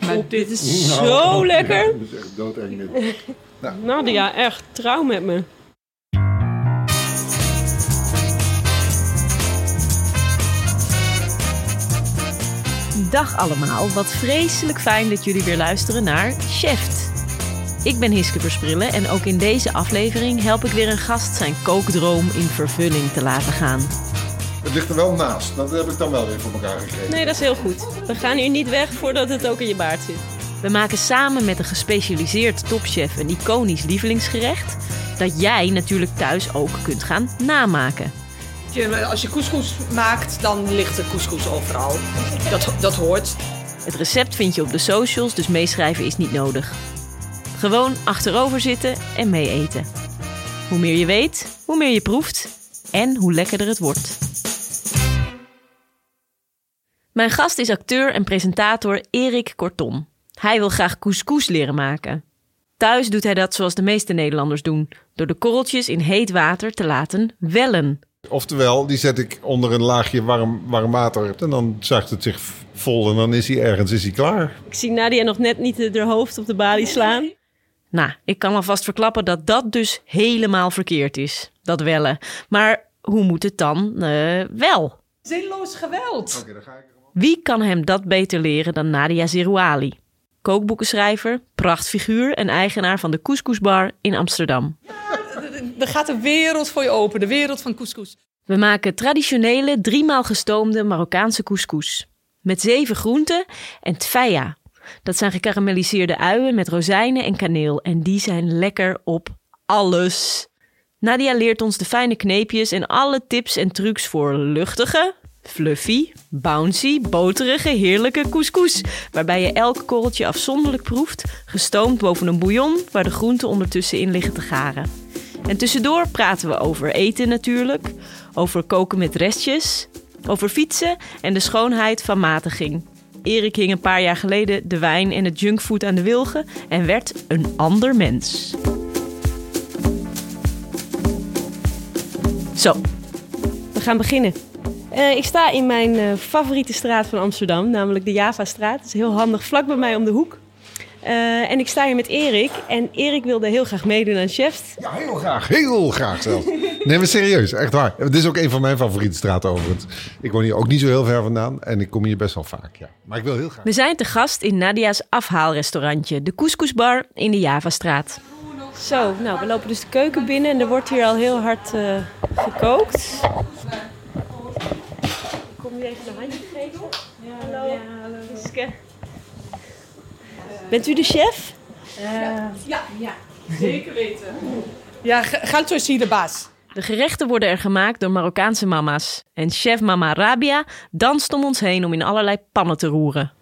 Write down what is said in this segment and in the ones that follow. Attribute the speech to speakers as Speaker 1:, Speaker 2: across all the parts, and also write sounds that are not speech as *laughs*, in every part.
Speaker 1: Maar dit is
Speaker 2: Nou,
Speaker 1: zo lekker.
Speaker 2: ja, dat is echt doodeng dit.
Speaker 1: Nadia, echt trouw met me.
Speaker 3: Dag allemaal, wat vreselijk fijn dat jullie weer luisteren naar Cheft. Ik ben Hiske Versprillen en ook in deze aflevering help ik weer een gast zijn kookdroom in vervulling te laten gaan.
Speaker 2: Het ligt er wel naast. Dat heb ik dan wel weer voor elkaar gekregen.
Speaker 1: Nee, dat is heel goed. We gaan hier niet weg voordat het ook in je baard zit.
Speaker 3: We maken samen met een gespecialiseerd topchef een iconisch lievelingsgerecht dat jij natuurlijk thuis ook kunt gaan namaken.
Speaker 4: Je- Als je couscous maakt, dan ligt er couscous overal. Dat, dat hoort.
Speaker 3: Het recept vind je op de socials, dus meeschrijven is niet nodig. Gewoon achterover zitten en mee eten. Hoe meer je weet, hoe meer je proeft en hoe lekkerder het wordt. Mijn gast is acteur en presentator Erik Kortom. Hij wil graag couscous leren maken. Thuis doet hij dat zoals de meeste Nederlanders doen, door de korreltjes in heet water te laten wellen.
Speaker 2: Oftewel, die zet ik onder een laagje warm, warm water. En dan zuigt het zich vol en dan is hij ergens is hij klaar.
Speaker 1: Ik zie Nadia nog net niet haar hoofd op de balie slaan.
Speaker 3: Nou, ik kan alvast verklappen dat dat dus helemaal verkeerd is, dat wellen. Maar hoe moet het dan eh, wel?
Speaker 4: Zinloos geweld.
Speaker 2: Oké, dan ga ik.
Speaker 3: Wie kan hem dat beter leren dan Nadia Zerouali? Kookboekenschrijver, prachtfiguur en eigenaar van de Couscousbar in Amsterdam.
Speaker 4: Er gaat een wereld voor je open. De wereld van couscous.
Speaker 3: We maken traditionele, driemaal gestoomde Marokkaanse couscous. Met zeven groenten en tfeya. Dat zijn gekarameliseerde uien met rozijnen en kaneel. En die zijn lekker op alles. Nadia leert ons de fijne kneepjes en alle tips en trucs voor luchtige, fluffy, bouncy, boterige, heerlijke couscous. Waarbij je elk korreltje afzonderlijk proeft, gestoomd boven een bouillon waar de groenten ondertussen in liggen te garen. En tussendoor praten we over eten natuurlijk, over koken met restjes, over fietsen en de schoonheid van matiging. Erik hing een paar jaar geleden de wijn en het junkfood aan de wilgen en werd een ander mens. Zo,
Speaker 1: We gaan beginnen. Eh, ik sta in mijn eh, favoriete straat van Amsterdam, namelijk de Javastraat. Dat is heel handig, vlak bij mij om de hoek. Eh, en ik sta hier met Erik. En Erik wilde heel graag meedoen aan Chef.
Speaker 2: Ja, heel graag. Heel graag zelfs. Nee, maar serieus. Echt waar. Het is ook een van mijn favoriete straten overigens. Ik woon hier ook niet zo heel ver vandaan. En ik kom hier best wel vaak, ja. Maar ik wil heel graag.
Speaker 3: we zijn te gast in Nadia's afhaalrestaurantje, de Couscousbar in de Javastraat.
Speaker 1: Zo, nou, we lopen dus de keuken binnen en er wordt hier al heel hard eh, gekookt. Je even een handje geven? hallo. Ja, hallo. Iske. Bent u de chef?
Speaker 4: Ja, ja. *laughs* Zeker weten. Ja, G- Galto is hier de baas.
Speaker 3: De gerechten worden er gemaakt door Marokkaanse mama's. En chef mama Rabia danst om ons heen om in allerlei pannen te roeren.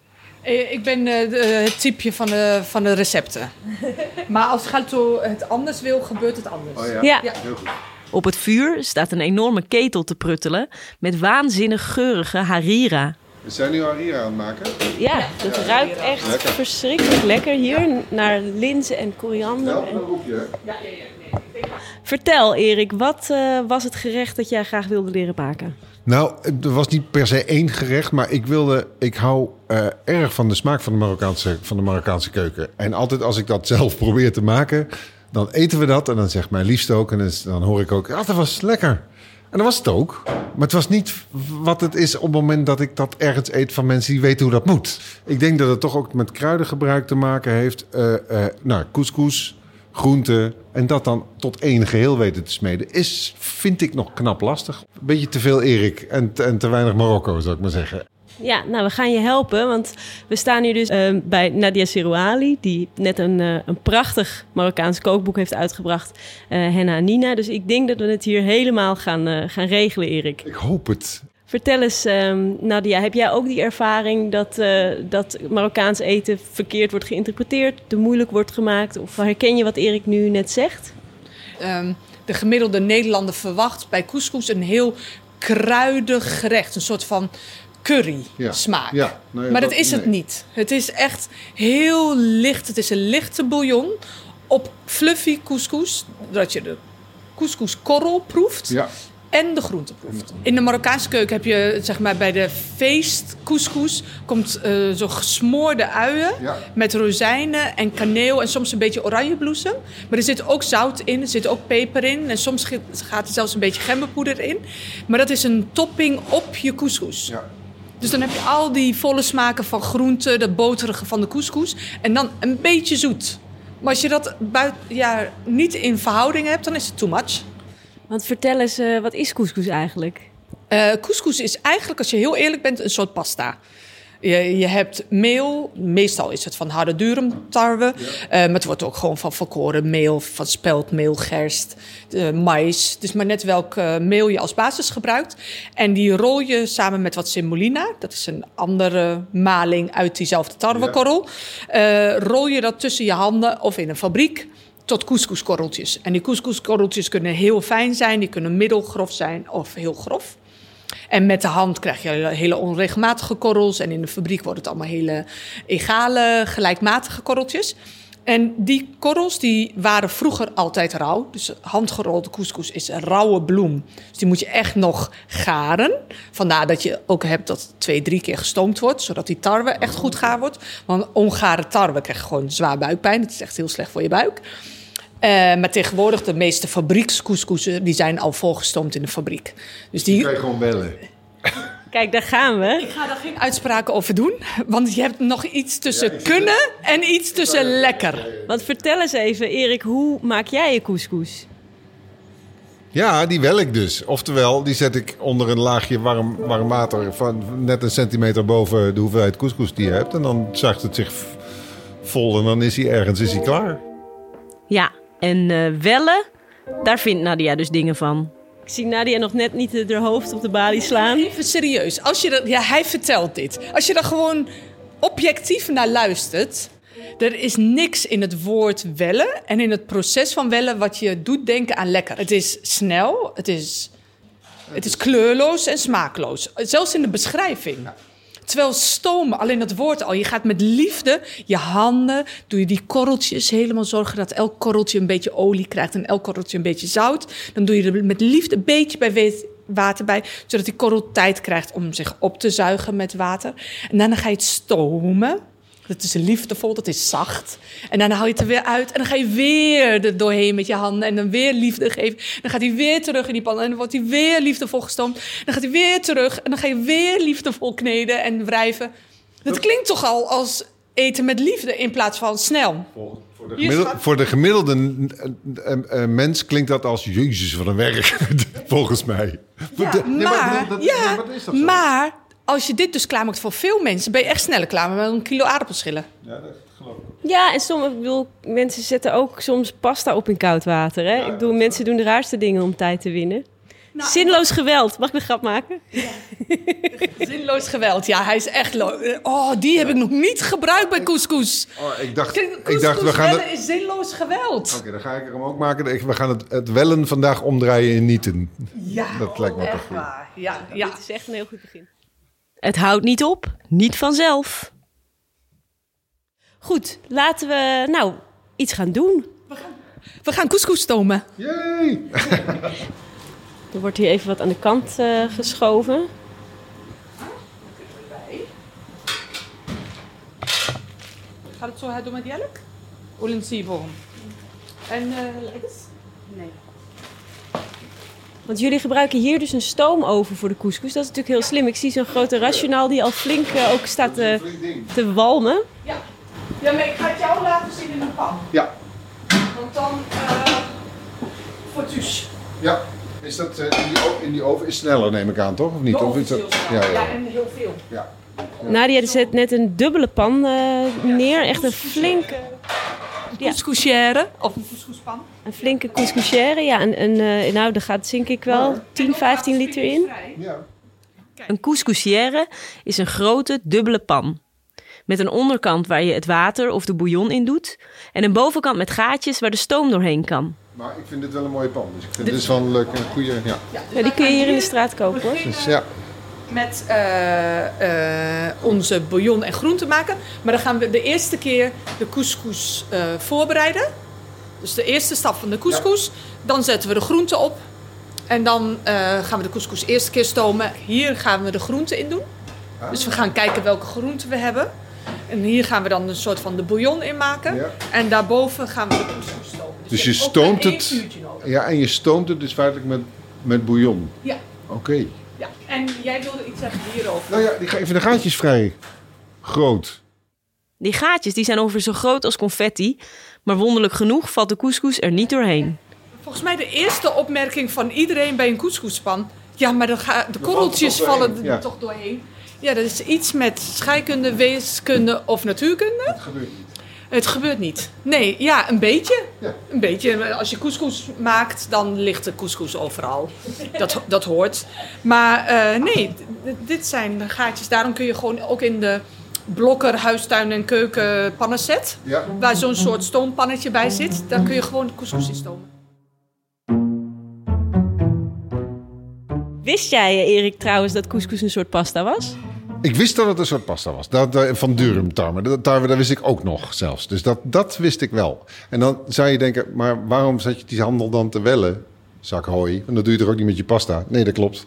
Speaker 4: Eh, Ik ben eh, het typeje van de, van de recepten. *laughs* Maar als Galto het anders wil, gebeurt het anders.
Speaker 2: Oh ja?
Speaker 1: Ja.
Speaker 4: Ja.
Speaker 2: Heel goed.
Speaker 3: Op het vuur staat een enorme ketel te pruttelen met waanzinnig geurige harira.
Speaker 2: We zijn nu harira aan het maken.
Speaker 1: Ja, het ruikt echt
Speaker 2: Lekker.
Speaker 1: verschrikkelijk lekker hier. Naar linzen en koriander.
Speaker 2: Wel,
Speaker 1: En-
Speaker 2: een roepje. hè?
Speaker 1: Vertel Erik, wat eh, was het gerecht dat jij graag wilde leren maken?
Speaker 2: Nou, er was niet per se één gerecht, maar ik wilde, ik hou eh, erg van de smaak van de, Marokkaanse, van de Marokkaanse keuken. En altijd als ik dat *laughs* zelf probeer te maken, dan eten we dat en dan zegt mijn liefste ook en dan, hoor ik ook, ja, dat was lekker. En dat was het ook. Maar het was niet wat het is op het moment dat ik dat ergens eet van mensen die weten hoe dat moet. Ik denk dat het toch ook met kruidengebruik te maken heeft. Eh, nou, couscous, groenten en dat dan tot één geheel weten te smeden... is, vind ik, nog knap lastig. Beetje te veel Erik en, en te weinig Marokko, zou ik maar zeggen.
Speaker 1: Ja, nou, we gaan je helpen, want we staan hier dus eh, bij Nadia Sirouali, die net een, eh, een prachtig Marokkaans kookboek heeft uitgebracht, eh Henna Nina. Dus ik denk dat we het hier helemaal gaan, eh, gaan regelen, Erik.
Speaker 2: Ik hoop het.
Speaker 1: Vertel eens, ehm, Nadia, heb jij ook die ervaring dat, eh, dat Marokkaans eten verkeerd wordt geïnterpreteerd, te moeilijk wordt gemaakt? Of herken je wat Erik nu net zegt?
Speaker 4: Ehm, de gemiddelde Nederlander verwacht bij couscous een heel kruidig gerecht. Een soort van curry
Speaker 2: Ja.
Speaker 4: smaak.
Speaker 2: Ja, nou ja,
Speaker 4: maar dat,
Speaker 2: dat-
Speaker 4: is het niet. Het is echt heel licht. Het is een lichte bouillon op fluffy couscous. Dat je de couscouskorrel proeft. En de groente proeft. In de Marokkaanse keuken heb je zeg maar, bij de feest couscous komt eh zo gesmoorde uien met rozijnen en kaneel en soms een beetje oranjebloesem. Maar er zit ook zout in, er zit ook peper in en soms gaat er zelfs een beetje gemberpoeder in. Maar dat is een topping op je couscous.
Speaker 2: Ja.
Speaker 4: Dus dan heb je al die volle smaken van groente, dat boterige van de couscous en dan een beetje zoet. Maar als je dat buiten, ja, niet in verhouding hebt, dan is het too much.
Speaker 3: Want vertel eens, eh, wat is couscous eigenlijk?
Speaker 4: Eh couscous is eigenlijk, als je heel eerlijk bent, een soort pasta. Je, je hebt meel, meestal is het van harde durumtarwe. eh maar het wordt ook gewoon van volkoren meel, van speldmeel, gerst, eh, mais. Het is maar net welk eh, meel je als basis gebruikt. En die rol je samen met wat semolina, dat is een andere maling uit diezelfde tarwekorrel. rol je dat tussen je handen of in een fabriek tot couscouskorreltjes. En die couscouskorreltjes kunnen heel fijn zijn, die kunnen middelgrof zijn of heel grof. En met de hand krijg je hele onregelmatige korrels. En in de fabriek wordt het allemaal hele egale, gelijkmatige korreltjes. En die korrels die waren vroeger altijd rauw. Dus handgerolde couscous is een rauwe bloem. Dus die moet je echt nog garen. Vandaar dat je ook hebt dat twee, drie keer gestoomd wordt. Zodat die tarwe echt goed gaar wordt. Want ongare tarwe krijg je gewoon zwaar buikpijn. Het is echt heel slecht voor je buik. Eh, maar tegenwoordig, de meeste fabriekskoeskoesen, die zijn al volgestoomd in de fabriek. Dus die,
Speaker 2: Die kan je gewoon bellen.
Speaker 3: Kijk, daar gaan we.
Speaker 4: ik ga daar geen uitspraken over doen, want je hebt nog iets tussen kunnen en iets tussen lekker.
Speaker 3: Want vertel eens even, Erik, hoe maak jij je couscous?
Speaker 2: Ja, die wel ik dus. Oftewel, die zet ik onder een laagje warm, warm water... van net een centimeter boven de hoeveelheid couscous die je hebt. En dan zuigt het zich vol en dan is hij ergens is hij klaar.
Speaker 5: Ja, en eh wellen, daar vindt Nadia dus dingen van.
Speaker 3: Ik zie Nadia nog net niet haar hoofd op de balie slaan.
Speaker 4: Even serieus, als je dat, ja, hij vertelt dit. Als je er gewoon objectief naar luistert, er is niks in het woord wellen en in het proces van wellen wat je doet denken aan lekker. Het is snel, het is, het is kleurloos en smaakloos. Zelfs in de beschrijving. Terwijl stomen, alleen het woord al, je gaat met liefde je handen, doe je die korreltjes helemaal zorgen dat elk korreltje een beetje olie krijgt en elk korreltje een beetje zout. Dan doe je er met liefde een beetje bij water bij, zodat die korrel tijd krijgt om zich op te zuigen met water. En daarna ga je het stomen. Dat is liefdevol, dat is zacht. En dan haal je het er weer uit. En dan ga je weer er doorheen met je handen. En dan weer liefde geven. Dan gaat hij weer terug in die pan. En dan wordt hij weer liefdevol gestoomd. Dan gaat hij weer terug. En dan ga je weer liefdevol kneden en wrijven. Dat klinkt toch al als eten met liefde in plaats van snel.
Speaker 2: Voor de, voor de gemiddelde eh, mens klinkt dat als... Jezus, wat een werk, *laughs* volgens mij.
Speaker 4: Ja,
Speaker 2: nee,
Speaker 4: maar,
Speaker 2: dat-
Speaker 4: ja,
Speaker 2: is dat
Speaker 4: maar als je dit dus klaarmaakt voor veel mensen... ben je echt sneller klaar met een kilo aardappelschillen.
Speaker 2: Ja, dat geloof ik.
Speaker 3: Ja, en sommige, ik bedoel, mensen zetten ook soms pasta op in koud water. Hè? ik bedoel, mensen doen de raarste dingen om tijd te winnen.
Speaker 4: Nou,
Speaker 3: Zinloos geweld. Mag ik een grap maken? *laughs*
Speaker 4: Zinloos geweld. Ja, hij is echt... Oh, die heb ik nog niet gebruikt bij couscous.
Speaker 2: Oh, ik dacht,
Speaker 4: Couscous
Speaker 2: ik dacht we gaan
Speaker 4: wellen
Speaker 2: het...
Speaker 4: is zinloos geweld.
Speaker 2: Oké, dan ga ik er hem ook maken. Ik- We gaan het, het wellen vandaag omdraaien in nieten.
Speaker 4: Ja,
Speaker 2: Dat lijkt me
Speaker 4: echt
Speaker 2: goed.
Speaker 4: waar. Ja, ja.
Speaker 3: Dit is echt een heel goed begin.
Speaker 5: Het houdt niet op, niet vanzelf.
Speaker 3: Goed, laten we nou iets gaan doen.
Speaker 4: We gaan couscous stomen.
Speaker 2: Yay! *laughs*
Speaker 3: Er wordt hier even wat aan de kant eh, geschoven.
Speaker 4: Gaat het zo door met jelk? Olen Siebel. En uh, Nee.
Speaker 3: Want jullie gebruiken hier dus een stoomoven voor de couscous. Dat is natuurlijk heel slim. Ik zie zo'n grote rationaal die al flink eh, ook staat te, te walmen.
Speaker 4: Ja. ja, maar ik ga het jou laten zien in een pan.
Speaker 2: Ja,
Speaker 4: Want dan... eh voor thuis.
Speaker 2: ja. Is dat eh, in, die, in die oven is sneller, neem ik aan, toch? Of niet?
Speaker 4: De
Speaker 2: Of is dat... Ja, ja.
Speaker 4: Ja, en heel veel.
Speaker 2: ja.
Speaker 3: Nadia zet net een dubbele pan eh, neer. Echt een flinke, Ja.
Speaker 4: Couscousière of een couscouspan.
Speaker 3: Een flinke couscousière. Ja, en, en, eh, nou, daar gaat denk ik wel 10, 15 liter in.
Speaker 2: ja.
Speaker 5: Een couscousière is een grote dubbele pan. Met een onderkant waar je het water of de bouillon in doet. En een bovenkant met gaatjes waar de stoom doorheen kan.
Speaker 2: Maar ik vind dit wel een mooie pan. Dus ik vind dit is wel een leuke, een goede... Ja.
Speaker 3: Ja, die kun je hier in de straat kopen hoor.
Speaker 2: Dus ja.
Speaker 4: Met eh, eh, onze bouillon en groenten maken. Maar dan gaan we de eerste keer de couscous eh, voorbereiden. Dus de eerste stap van de couscous. Dan zetten we de groenten op. En dan eh, gaan we de couscous eerst keer stomen. Hier gaan we de groenten in doen. Dus we gaan kijken welke groenten we hebben. En hier gaan we dan een soort van de bouillon in maken.
Speaker 2: Ja.
Speaker 4: En daarboven gaan we de couscous stomen.
Speaker 2: Dus
Speaker 4: je
Speaker 2: je
Speaker 4: ook
Speaker 2: stoomt het. Ja, en je stoomt het dus feitelijk met, met bouillon.
Speaker 4: Ja,
Speaker 2: Oké.
Speaker 4: ja. En jij wilde iets zeggen hierover.
Speaker 2: Nou ja, die geven de gaatjes vrij groot.
Speaker 5: Die gaatjes die zijn ongeveer zo groot als confetti. Maar wonderlijk genoeg valt de couscous er niet doorheen.
Speaker 4: Volgens mij de eerste opmerking van iedereen bij een couscouspan. Ja, maar ga, de korreltjes vallen er
Speaker 2: ja.
Speaker 4: toch doorheen. Ja, dat is iets met scheikunde, weeskunde of natuurkunde.
Speaker 2: Dat gebeurt niet.
Speaker 4: Het gebeurt niet. Nee, ja, een beetje.
Speaker 2: Ja.
Speaker 4: Een beetje. Als je couscous maakt, dan ligt de couscous overal. Dat, dat hoort. Maar eh, nee, dit zijn de gaatjes. Daarom kun je gewoon ook in de blokker, huistuin en keuken pannenset...
Speaker 2: Ja.
Speaker 4: waar zo'n soort stoompannetje bij zit... daar kun je gewoon de couscous in stomen.
Speaker 3: Wist jij, eh, Erik, trouwens dat couscous een soort pasta was?
Speaker 2: Ik wist dat het een soort pasta was. Dat, eh, van durumtarwe. Dat, tarwe, dat wist ik ook nog zelfs. Dus dat, dat wist ik wel. En dan zou je denken, maar waarom zet je die handel dan te wellen? Zak hooi. En dat doe je toch ook niet met je pasta? Nee, dat klopt.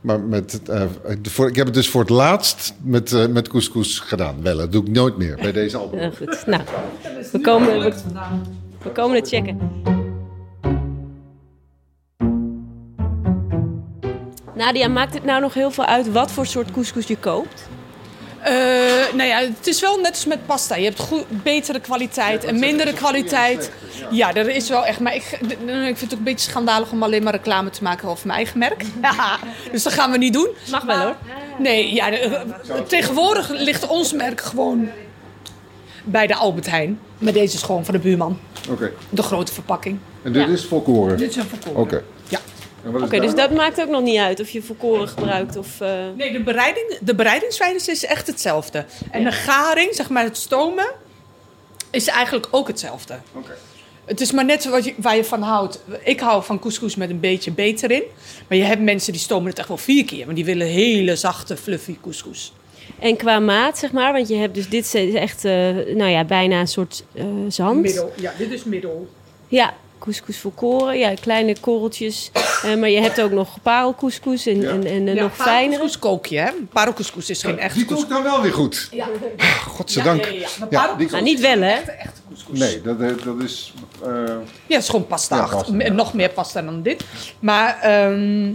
Speaker 2: Maar met, eh, voor, ik heb het dus voor het laatst met, eh, met couscous gedaan. Wellen. Dat doe ik nooit meer bij deze album.
Speaker 3: Goed. Nou, we komen, we, we komen het checken. Nadia, maakt het nou nog heel veel uit wat voor soort couscous je koopt?
Speaker 4: Eh, nou ja, het is wel net als met pasta. Je hebt goed, betere kwaliteit en mindere kwaliteit. Ja, dat is wel echt. Maar ik, ik vind het ook een beetje schandalig om alleen maar reclame te maken over mijn eigen merk. Ja, *laughs* dus dat gaan we niet doen.
Speaker 3: Mag wel hoor.
Speaker 4: Nee, ja, eh, tegenwoordig ligt ons merk gewoon bij de Albert Heijn. Maar deze is gewoon van de buurman.
Speaker 2: Oké.
Speaker 4: De grote verpakking.
Speaker 2: En dit
Speaker 3: Ja.
Speaker 2: is volkoren.
Speaker 4: Dit is een verkoop.
Speaker 2: Oké.
Speaker 3: Oké, dus dat maakt ook nog niet uit of je volkoren gebruikt of... eh,
Speaker 4: Nee, de, bereiding, de bereidingswijze is echt hetzelfde. En de garing, zeg maar het stomen, is eigenlijk ook hetzelfde.
Speaker 2: Oké.
Speaker 4: Het is maar net wat je, waar je van houdt. Ik hou van couscous met een beetje beter in. Maar je hebt mensen die stomen het echt wel vier keer. Maar die willen hele zachte, fluffy couscous.
Speaker 3: En qua maat, zeg maar, want je hebt dus dit is echt, eh, nou ja, bijna een soort eh, zand.
Speaker 4: Middel. Ja, dit is middel.
Speaker 3: Ja, couscous volkoren, ja, kleine korreltjes. Eh, maar je hebt ook nog parelcouscous en,
Speaker 2: Ja.
Speaker 3: en, en, eh,
Speaker 4: ja,
Speaker 3: nog fijnere.
Speaker 4: parelcouscous kook je, hè? Parelcouscous is geen echte
Speaker 2: Die kook
Speaker 4: couscous.
Speaker 2: dan wel weer goed.
Speaker 4: Ja,
Speaker 2: Godzijdank.
Speaker 4: ja, ja,
Speaker 2: die
Speaker 3: niet wel, hè?
Speaker 4: is echte couscous.
Speaker 2: Nee, dat, eh, dat is... eh,
Speaker 4: Ja, het is gewoon pasta.
Speaker 2: Ja, pasta, ja.
Speaker 4: Nog meer pasta dan dit. Maar ehm,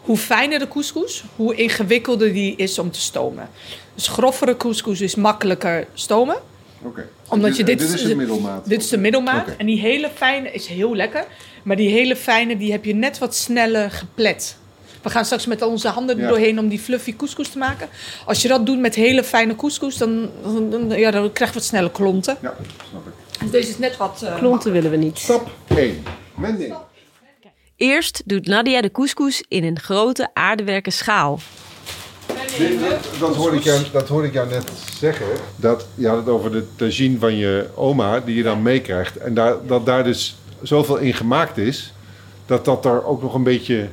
Speaker 4: hoe fijner de couscous, hoe ingewikkelder die is om te stomen. Dus grovere couscous is makkelijker stomen.
Speaker 2: Oké.
Speaker 4: Omdat je dit,
Speaker 2: dit is de middelmaat.
Speaker 4: Dit is de middelmaat. En die hele fijne is heel lekker. Maar die hele fijne, die heb je net wat sneller geplet. We gaan straks met onze handen er
Speaker 2: Ja.
Speaker 4: doorheen om die fluffy couscous te maken. Als je dat doet met hele fijne couscous, dan, dan, dan- ja, dan krijg je wat snelle klonten.
Speaker 2: Ja, snap ik.
Speaker 4: Dus deze is net wat... eh,
Speaker 3: Klonten willen we niet.
Speaker 2: Stap 1. Mending.
Speaker 5: Eerst doet Nadia de couscous in een grote aardewerken schaal.
Speaker 2: Dat, hoorde ik jou, dat hoorde ik jou net zeggen. Dat, je had het over de tagine van je oma, die je dan meekrijgt. En daar, dat daar dus zoveel in gemaakt is, dat dat er ook nog een beetje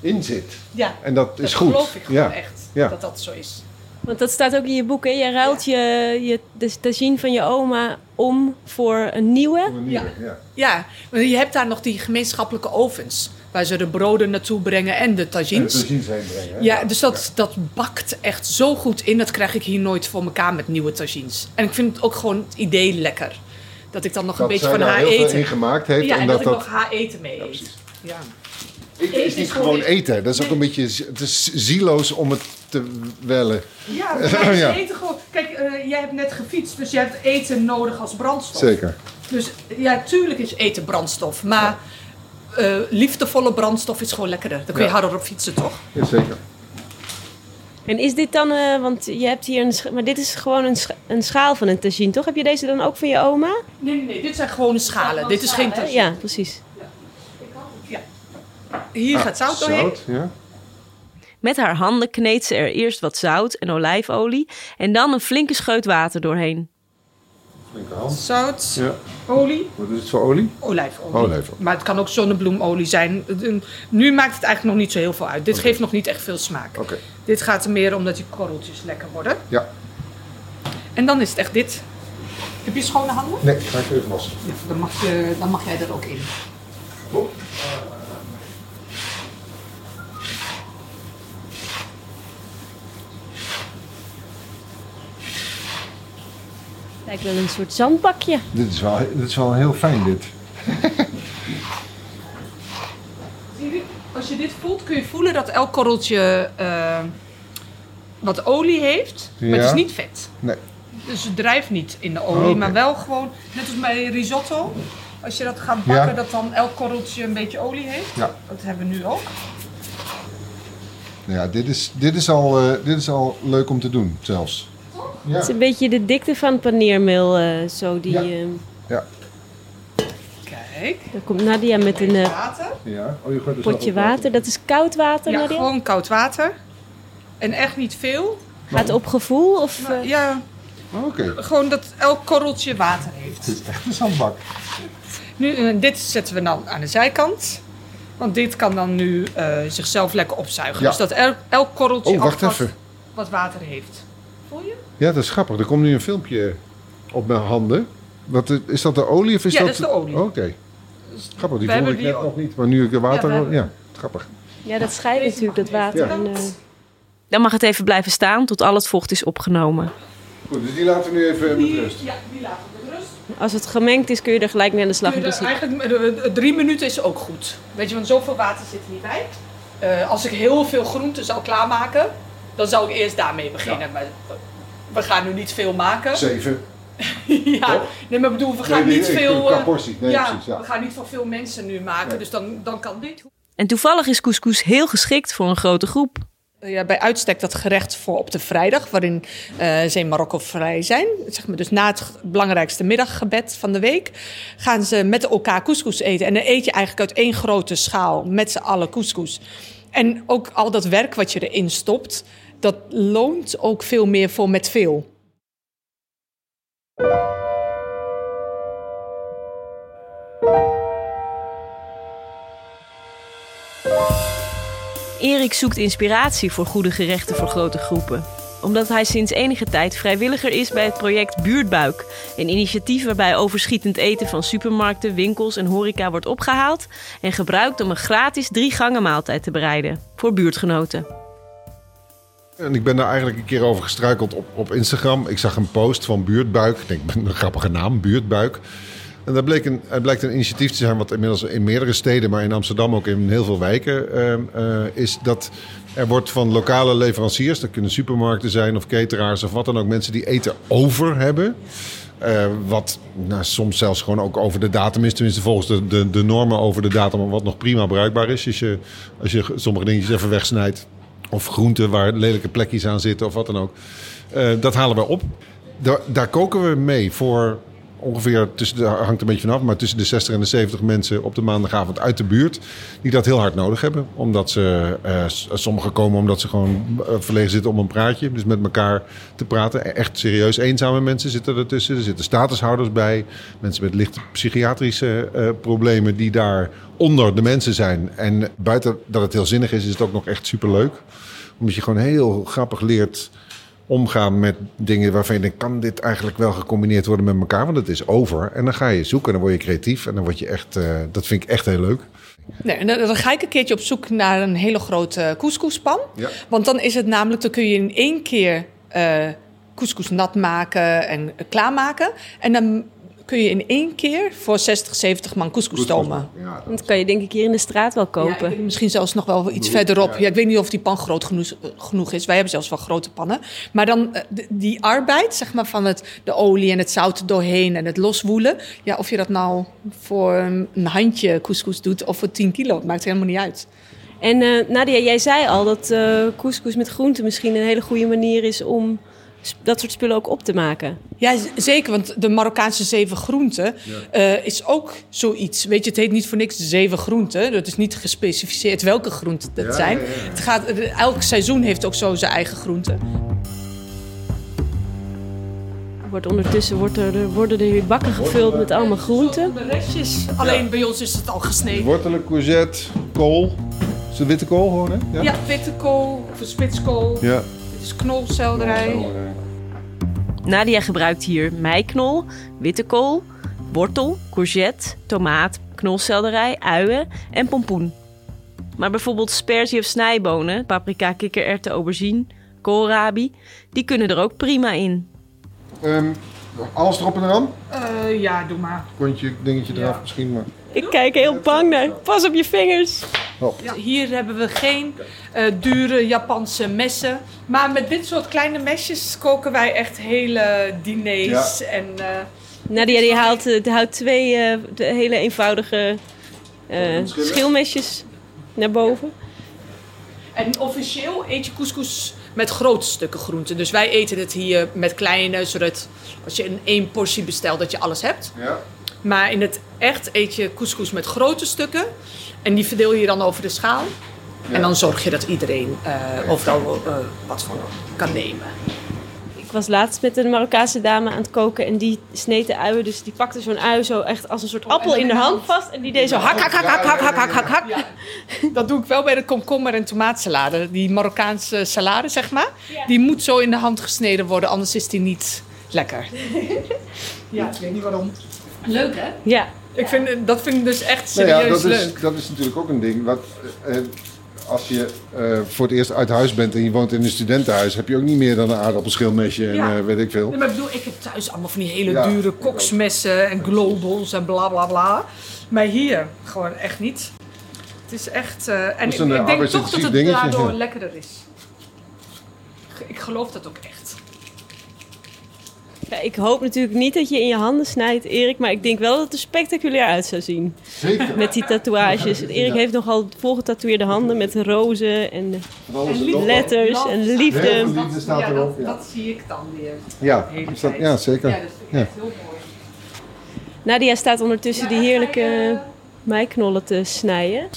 Speaker 2: in zit.
Speaker 4: Ja,
Speaker 2: En dat is
Speaker 4: dat
Speaker 2: goed.
Speaker 4: geloof ik gewoon
Speaker 2: ja.
Speaker 4: echt,
Speaker 2: Ja.
Speaker 4: dat dat zo is.
Speaker 3: Want dat staat ook in je boek, hè? Jij ruilt je, je de tagine van je oma om voor een nieuwe.
Speaker 2: Een nieuwe, ja.
Speaker 4: Ja, maar je hebt daar nog die gemeenschappelijke ovens. Waar ze de broden naartoe brengen en de
Speaker 2: En
Speaker 4: tagines.
Speaker 2: tagines heen brengen.
Speaker 4: Ja, dus dat, dat bakt echt zo goed in. Dat krijg ik hier nooit voor elkaar met nieuwe tagines. En ik vind het ook gewoon het idee lekker. Dat ik dan nog
Speaker 2: Dat
Speaker 4: een beetje van haar
Speaker 2: heel veel
Speaker 4: eten.
Speaker 2: in gemaakt heeft.
Speaker 4: Ja, en,
Speaker 2: en
Speaker 4: dat,
Speaker 2: dat,
Speaker 4: ik
Speaker 2: dat,
Speaker 4: nog haar eten mee eet. Ja.
Speaker 2: Eten is niet gewoon eten. Dat is ook een beetje... Het is zieloos om het te wellen.
Speaker 4: Ja, *laughs* maar
Speaker 2: Ja.
Speaker 4: eten gewoon. Kijk, eh, jij hebt net gefietst, dus je hebt eten nodig als brandstof.
Speaker 2: Zeker.
Speaker 4: Dus ja, tuurlijk is eten brandstof. Maar eh, liefdevolle brandstof is gewoon lekkerder. Dan kun je
Speaker 2: Ja.
Speaker 4: harder op fietsen, toch?
Speaker 2: Ja, zeker.
Speaker 3: En is dit dan, eh, want je hebt hier een, maar dit is gewoon een, scha- een schaal van een tagine, toch? Heb je deze dan ook van je oma?
Speaker 4: Nee, nee, nee. Dit zijn gewone schalen. Dit is geen tagine.
Speaker 3: Ja, precies.
Speaker 4: Hier gaat zout doorheen.
Speaker 2: Zout, ja.
Speaker 5: Met haar handen kneedt ze er eerst wat zout en olijfolie en dan een flinke scheut water doorheen.
Speaker 4: Zout,
Speaker 2: Ja.
Speaker 4: olie,
Speaker 2: Wat is het voor olie?
Speaker 4: olijfolie.
Speaker 2: Olijfolie.
Speaker 4: Maar het kan ook zonnebloemolie zijn. Nu maakt het eigenlijk nog niet zo heel veel uit. Dit geeft nog niet echt veel smaak.
Speaker 2: Oké.
Speaker 4: Dit gaat er meer omdat die korreltjes lekker worden.
Speaker 2: Ja.
Speaker 4: En dan is het echt dit. Heb je schone handen?
Speaker 2: Nee, ga ik even los.
Speaker 4: Ja, dan mag, je, dan mag jij er ook in.
Speaker 3: Lijkt wel een soort zandbakje.
Speaker 2: Dit is wel, dit is wel heel fijn, dit.
Speaker 4: Zie je, Als je dit voelt, kun je voelen dat elk korreltje eh, wat olie heeft. Maar het is niet vet.
Speaker 2: Nee.
Speaker 4: Dus het drijft niet in de olie, maar wel gewoon, net als bij risotto. Als je dat gaat bakken,
Speaker 2: Ja.
Speaker 4: dat dan elk korreltje een beetje olie heeft.
Speaker 2: Ja.
Speaker 4: Dat hebben we nu ook.
Speaker 2: Ja, dit is, dit, is al, eh, dit is al leuk om te doen, zelfs. Ja.
Speaker 3: Het is een beetje de dikte van paneermeel, eh, zo die...
Speaker 2: Ja.
Speaker 3: eh,
Speaker 2: Ja.
Speaker 4: Kijk.
Speaker 3: dan komt Nadia met een eh,
Speaker 4: Water.
Speaker 2: ja. Oh, je gooit er
Speaker 3: potje water. Dat is koud water,
Speaker 4: Ja,
Speaker 3: Nadia?
Speaker 4: gewoon koud water. En echt niet veel.
Speaker 3: Gaat op gevoel? Of,
Speaker 4: Maar
Speaker 3: eh,
Speaker 4: ja,
Speaker 2: Oh, Oké,
Speaker 4: gewoon dat elk korreltje water heeft.
Speaker 2: het is echt een zandbak.
Speaker 4: Nu, dit zetten we dan aan de zijkant. Want dit kan dan nu eh, zichzelf lekker opzuigen.
Speaker 2: Ja.
Speaker 4: Dus dat elk, elk korreltje
Speaker 2: Oh, wacht even.
Speaker 4: wat water heeft. Voel je?
Speaker 2: Ja, dat is grappig. Er komt nu een filmpje op mijn handen. Wat, is- dat de olie of is
Speaker 4: Ja,
Speaker 2: dat...
Speaker 4: dat is de olie.
Speaker 2: Oké. Grappig, die
Speaker 4: We
Speaker 2: voelde
Speaker 4: hebben
Speaker 2: ik
Speaker 4: die
Speaker 2: net nog niet. Maar nu ik de water...
Speaker 4: Ja,
Speaker 2: Ja, grappig.
Speaker 3: ja, dat scheidt natuurlijk, dat water. En, eh,
Speaker 5: Dan mag het even blijven staan tot al het vocht is opgenomen.
Speaker 2: Goed, dus die laten we nu even met
Speaker 4: Die,
Speaker 2: rust.
Speaker 4: ja, die laten we met rust.
Speaker 3: als het gemengd is, kun je er gelijk mee aan de slag.
Speaker 4: je er eigenlijk, eh, drie minuten is ook goed. Weet je, want zoveel water zit er niet bij. Eh, als ik heel veel groenten zou klaarmaken, dan zou ik eerst daarmee beginnen. Maar we gaan nu niet veel maken.
Speaker 2: Zeven. *laughs*
Speaker 4: ja, nee, maar bedoel, we gaan
Speaker 2: Nee, nee,
Speaker 4: niet veel. eh,
Speaker 2: portie. Nee,
Speaker 4: ja,
Speaker 2: precies, ja.
Speaker 4: we gaan niet van veel mensen nu maken.
Speaker 2: Nee.
Speaker 4: Dus dan, dan kan dit.
Speaker 5: En toevallig is couscous heel geschikt voor een grote groep.
Speaker 4: Eh, Ja, bij uitstek dat gerecht voor op de vrijdag, waarin eh ze in Marokko vrij zijn. Zeg maar, dus na het belangrijkste middaggebed van de week gaan ze met elkaar couscous eten. En dan eet je eigenlijk uit één grote schaal met z'n allen couscous. En ook al dat werk wat je erin stopt, dat loont ook veel meer voor met veel.
Speaker 5: Erik zoekt inspiratie voor goede gerechten voor grote groepen. Omdat hij sinds enige tijd vrijwilliger is bij het project Buurtbuik. Een initiatief waarbij overschietend eten van supermarkten, winkels en horeca wordt opgehaald en gebruikt om een gratis drie gangen maaltijd te bereiden voor buurtgenoten.
Speaker 2: En ik ben daar eigenlijk een keer over gestruikeld op, op Instagram. Ik zag een post van Buurtbuik. Ik denk, *laughs* een grappige naam, Buurtbuik. En dat bleek een, het blijkt een initiatief te zijn wat inmiddels in meerdere steden, maar in Amsterdam ook in heel veel wijken, eh, eh, is dat er wordt van lokale leveranciers, dat kunnen supermarkten zijn of cateraars of wat dan ook, mensen die eten over hebben. Eh, wat nou, soms zelfs gewoon ook over de datum is. Tenminste, volgens de, de, de normen over de datum. Wat nog prima bruikbaar is. Als je, als je sommige dingetjes even wegsnijdt. Of groenten waar lelijke plekjes aan zitten of wat dan ook. Eh, dat halen we op. Daar, daar koken we mee voor ongeveer, tussen de, hangt een beetje vanaf, maar tussen de 60 en de 70 mensen op de maandagavond uit de buurt. Die dat heel hard nodig hebben. Omdat ze, eh, sommigen komen omdat ze gewoon eh, verlegen zitten om een praatje. Dus met elkaar te praten. Echt serieus eenzame mensen zitten ertussen. Er zitten statushouders bij. Mensen met lichte psychiatrische eh, problemen die daar onder de mensen zijn. En buiten dat het heel zinnig is, is het ook nog echt superleuk. Omdat je gewoon heel grappig leert omgaan met dingen waarvan je denkt... kan dit eigenlijk wel gecombineerd worden met elkaar? Want het is over. En dan ga je zoeken en dan word je creatief. En dan word je echt... eh, dat vind ik echt heel leuk.
Speaker 4: Nee, en dan ga ik een keertje op zoek naar een hele grote couscouspan.
Speaker 2: Ja.
Speaker 4: Want dan is het namelijk, dan kun je in één keer eh couscous nat maken en klaarmaken. En dan kun je in één keer voor 60, 70 man couscous stomen.
Speaker 2: Ja,
Speaker 3: Dat kan je denk ik hier in de straat wel kopen.
Speaker 4: misschien zelfs nog wel iets verderop. Ja, ik weet niet of die pan groot genoeg, genoeg is. Wij hebben zelfs wel grote pannen. Maar dan eh, die arbeid, zeg maar, van het, de olie en het zout er doorheen en het loswoelen. Ja, of je dat nou voor een handje couscous doet of voor 10 kilo, het maakt helemaal niet uit.
Speaker 3: En eh, Nadia, jij zei al dat eh couscous met groenten misschien een hele goede manier is om dat soort spullen ook op te maken.
Speaker 4: Ja, zeker, want de Marokkaanse zeven groenten eh, is ook zoiets. Weet je, het heet niet voor niks de zeven groenten. Dat is niet gespecificeerd welke groenten dat
Speaker 2: Ja,
Speaker 4: zijn.
Speaker 2: ja, ja.
Speaker 4: Het gaat, eh, elk seizoen heeft ook zo zijn eigen groenten.
Speaker 3: Wordt ondertussen wordt er, worden er hier bakken gevuld met allemaal groenten.
Speaker 4: De restjes. Alleen bij ons is het al gesneden.
Speaker 2: Wortelen, courgette, kool. Is het witte kool gewoon, hè?
Speaker 4: Ja, witte kool of spitskool.
Speaker 2: Ja.
Speaker 4: Is knolselderij.
Speaker 5: Nadia gebruikt hier meiknol, witte kool, wortel, courgette, tomaat, knolselderij, uien en pompoen. Maar bijvoorbeeld sperzie of snijbonen, paprika, kikkererwten, aubergine, koolrabi, die kunnen er ook prima in.
Speaker 2: Ehm, Alles erop en eraan?
Speaker 4: Eh, ja, doe maar.
Speaker 2: Kontje, dingetje
Speaker 4: Ja.
Speaker 2: eraf misschien, maar...
Speaker 3: Ik kijk heel bang naar. Pas op je vingers.
Speaker 4: Hier hebben we geen eh, dure Japanse messen. Maar met dit soort kleine mesjes koken wij echt hele diners. En, eh,
Speaker 3: Nadia die haalt, eh, die houdt twee eh, de hele eenvoudige eh, schilmesjes naar boven.
Speaker 4: en officieel eet je couscous met grote stukken groente. Dus wij eten het hier met kleine, zodat als je in één portie bestelt, dat je alles hebt.
Speaker 2: Ja.
Speaker 4: Maar in het echt eet je couscous met grote stukken. En die verdeel je dan over de schaal. En dan zorg je dat iedereen eh, overal eh, wat van kan nemen.
Speaker 3: Ik was laatst met een Marokkaanse dame aan het koken en die sneed de uien. Dus die pakte zo'n ui zo echt als een soort appel
Speaker 4: dan
Speaker 3: in de hand vast. En die deed zo hak, hak, hak, hak, hak, hak, hak, hak, hak.
Speaker 4: Ja, dat doe ik wel bij de komkommer en tomaatsalade. Die Marokkaanse salade, zeg maar. Die moet zo in de hand gesneden worden, anders is die niet lekker. Ja, ik weet niet waarom. Leuk, hè?
Speaker 3: Ja,
Speaker 4: Ik vind, dat vind ik dus echt
Speaker 2: Nou
Speaker 4: serieus
Speaker 2: ja, dat is,
Speaker 4: leuk.
Speaker 2: dat is natuurlijk ook een ding. Wat, eh, als je eh, voor het eerst uit huis bent en je woont in een studentenhuis, heb je ook niet meer dan een aardappelschilmesje en
Speaker 4: Ja.
Speaker 2: eh, weet ik veel.
Speaker 4: Nee, maar ik bedoel, ik heb thuis allemaal van die hele
Speaker 2: Ja,
Speaker 4: dure koksmessen en globals en bla bla bla. Maar hier gewoon echt niet. Het is echt. eh, en
Speaker 2: is
Speaker 4: ik,
Speaker 2: eh,
Speaker 4: ik denk toch dat het
Speaker 2: dingetje,
Speaker 4: daardoor lekkerder is. Ik geloof dat ook echt.
Speaker 3: Ja, ik hoop natuurlijk niet dat je in je handen snijdt, Erik. Maar ik denk wel dat het er spectaculair uit zou zien.
Speaker 2: Zeker.
Speaker 3: Met die tatoeages. En Erik heeft nogal volgetatoeëerde handen met rozen en letters en
Speaker 2: Heel
Speaker 3: liefde.
Speaker 2: veel liefde staat
Speaker 4: ja,
Speaker 2: erop.
Speaker 4: dat,
Speaker 2: Ja,
Speaker 4: dat zie ik dan weer.
Speaker 2: ja, dat- ja zeker.
Speaker 4: Ja, dat vind ik
Speaker 2: Ja.
Speaker 4: echt heel mooi.
Speaker 3: Nadia staat ondertussen die heerlijke meiknollen te snijden.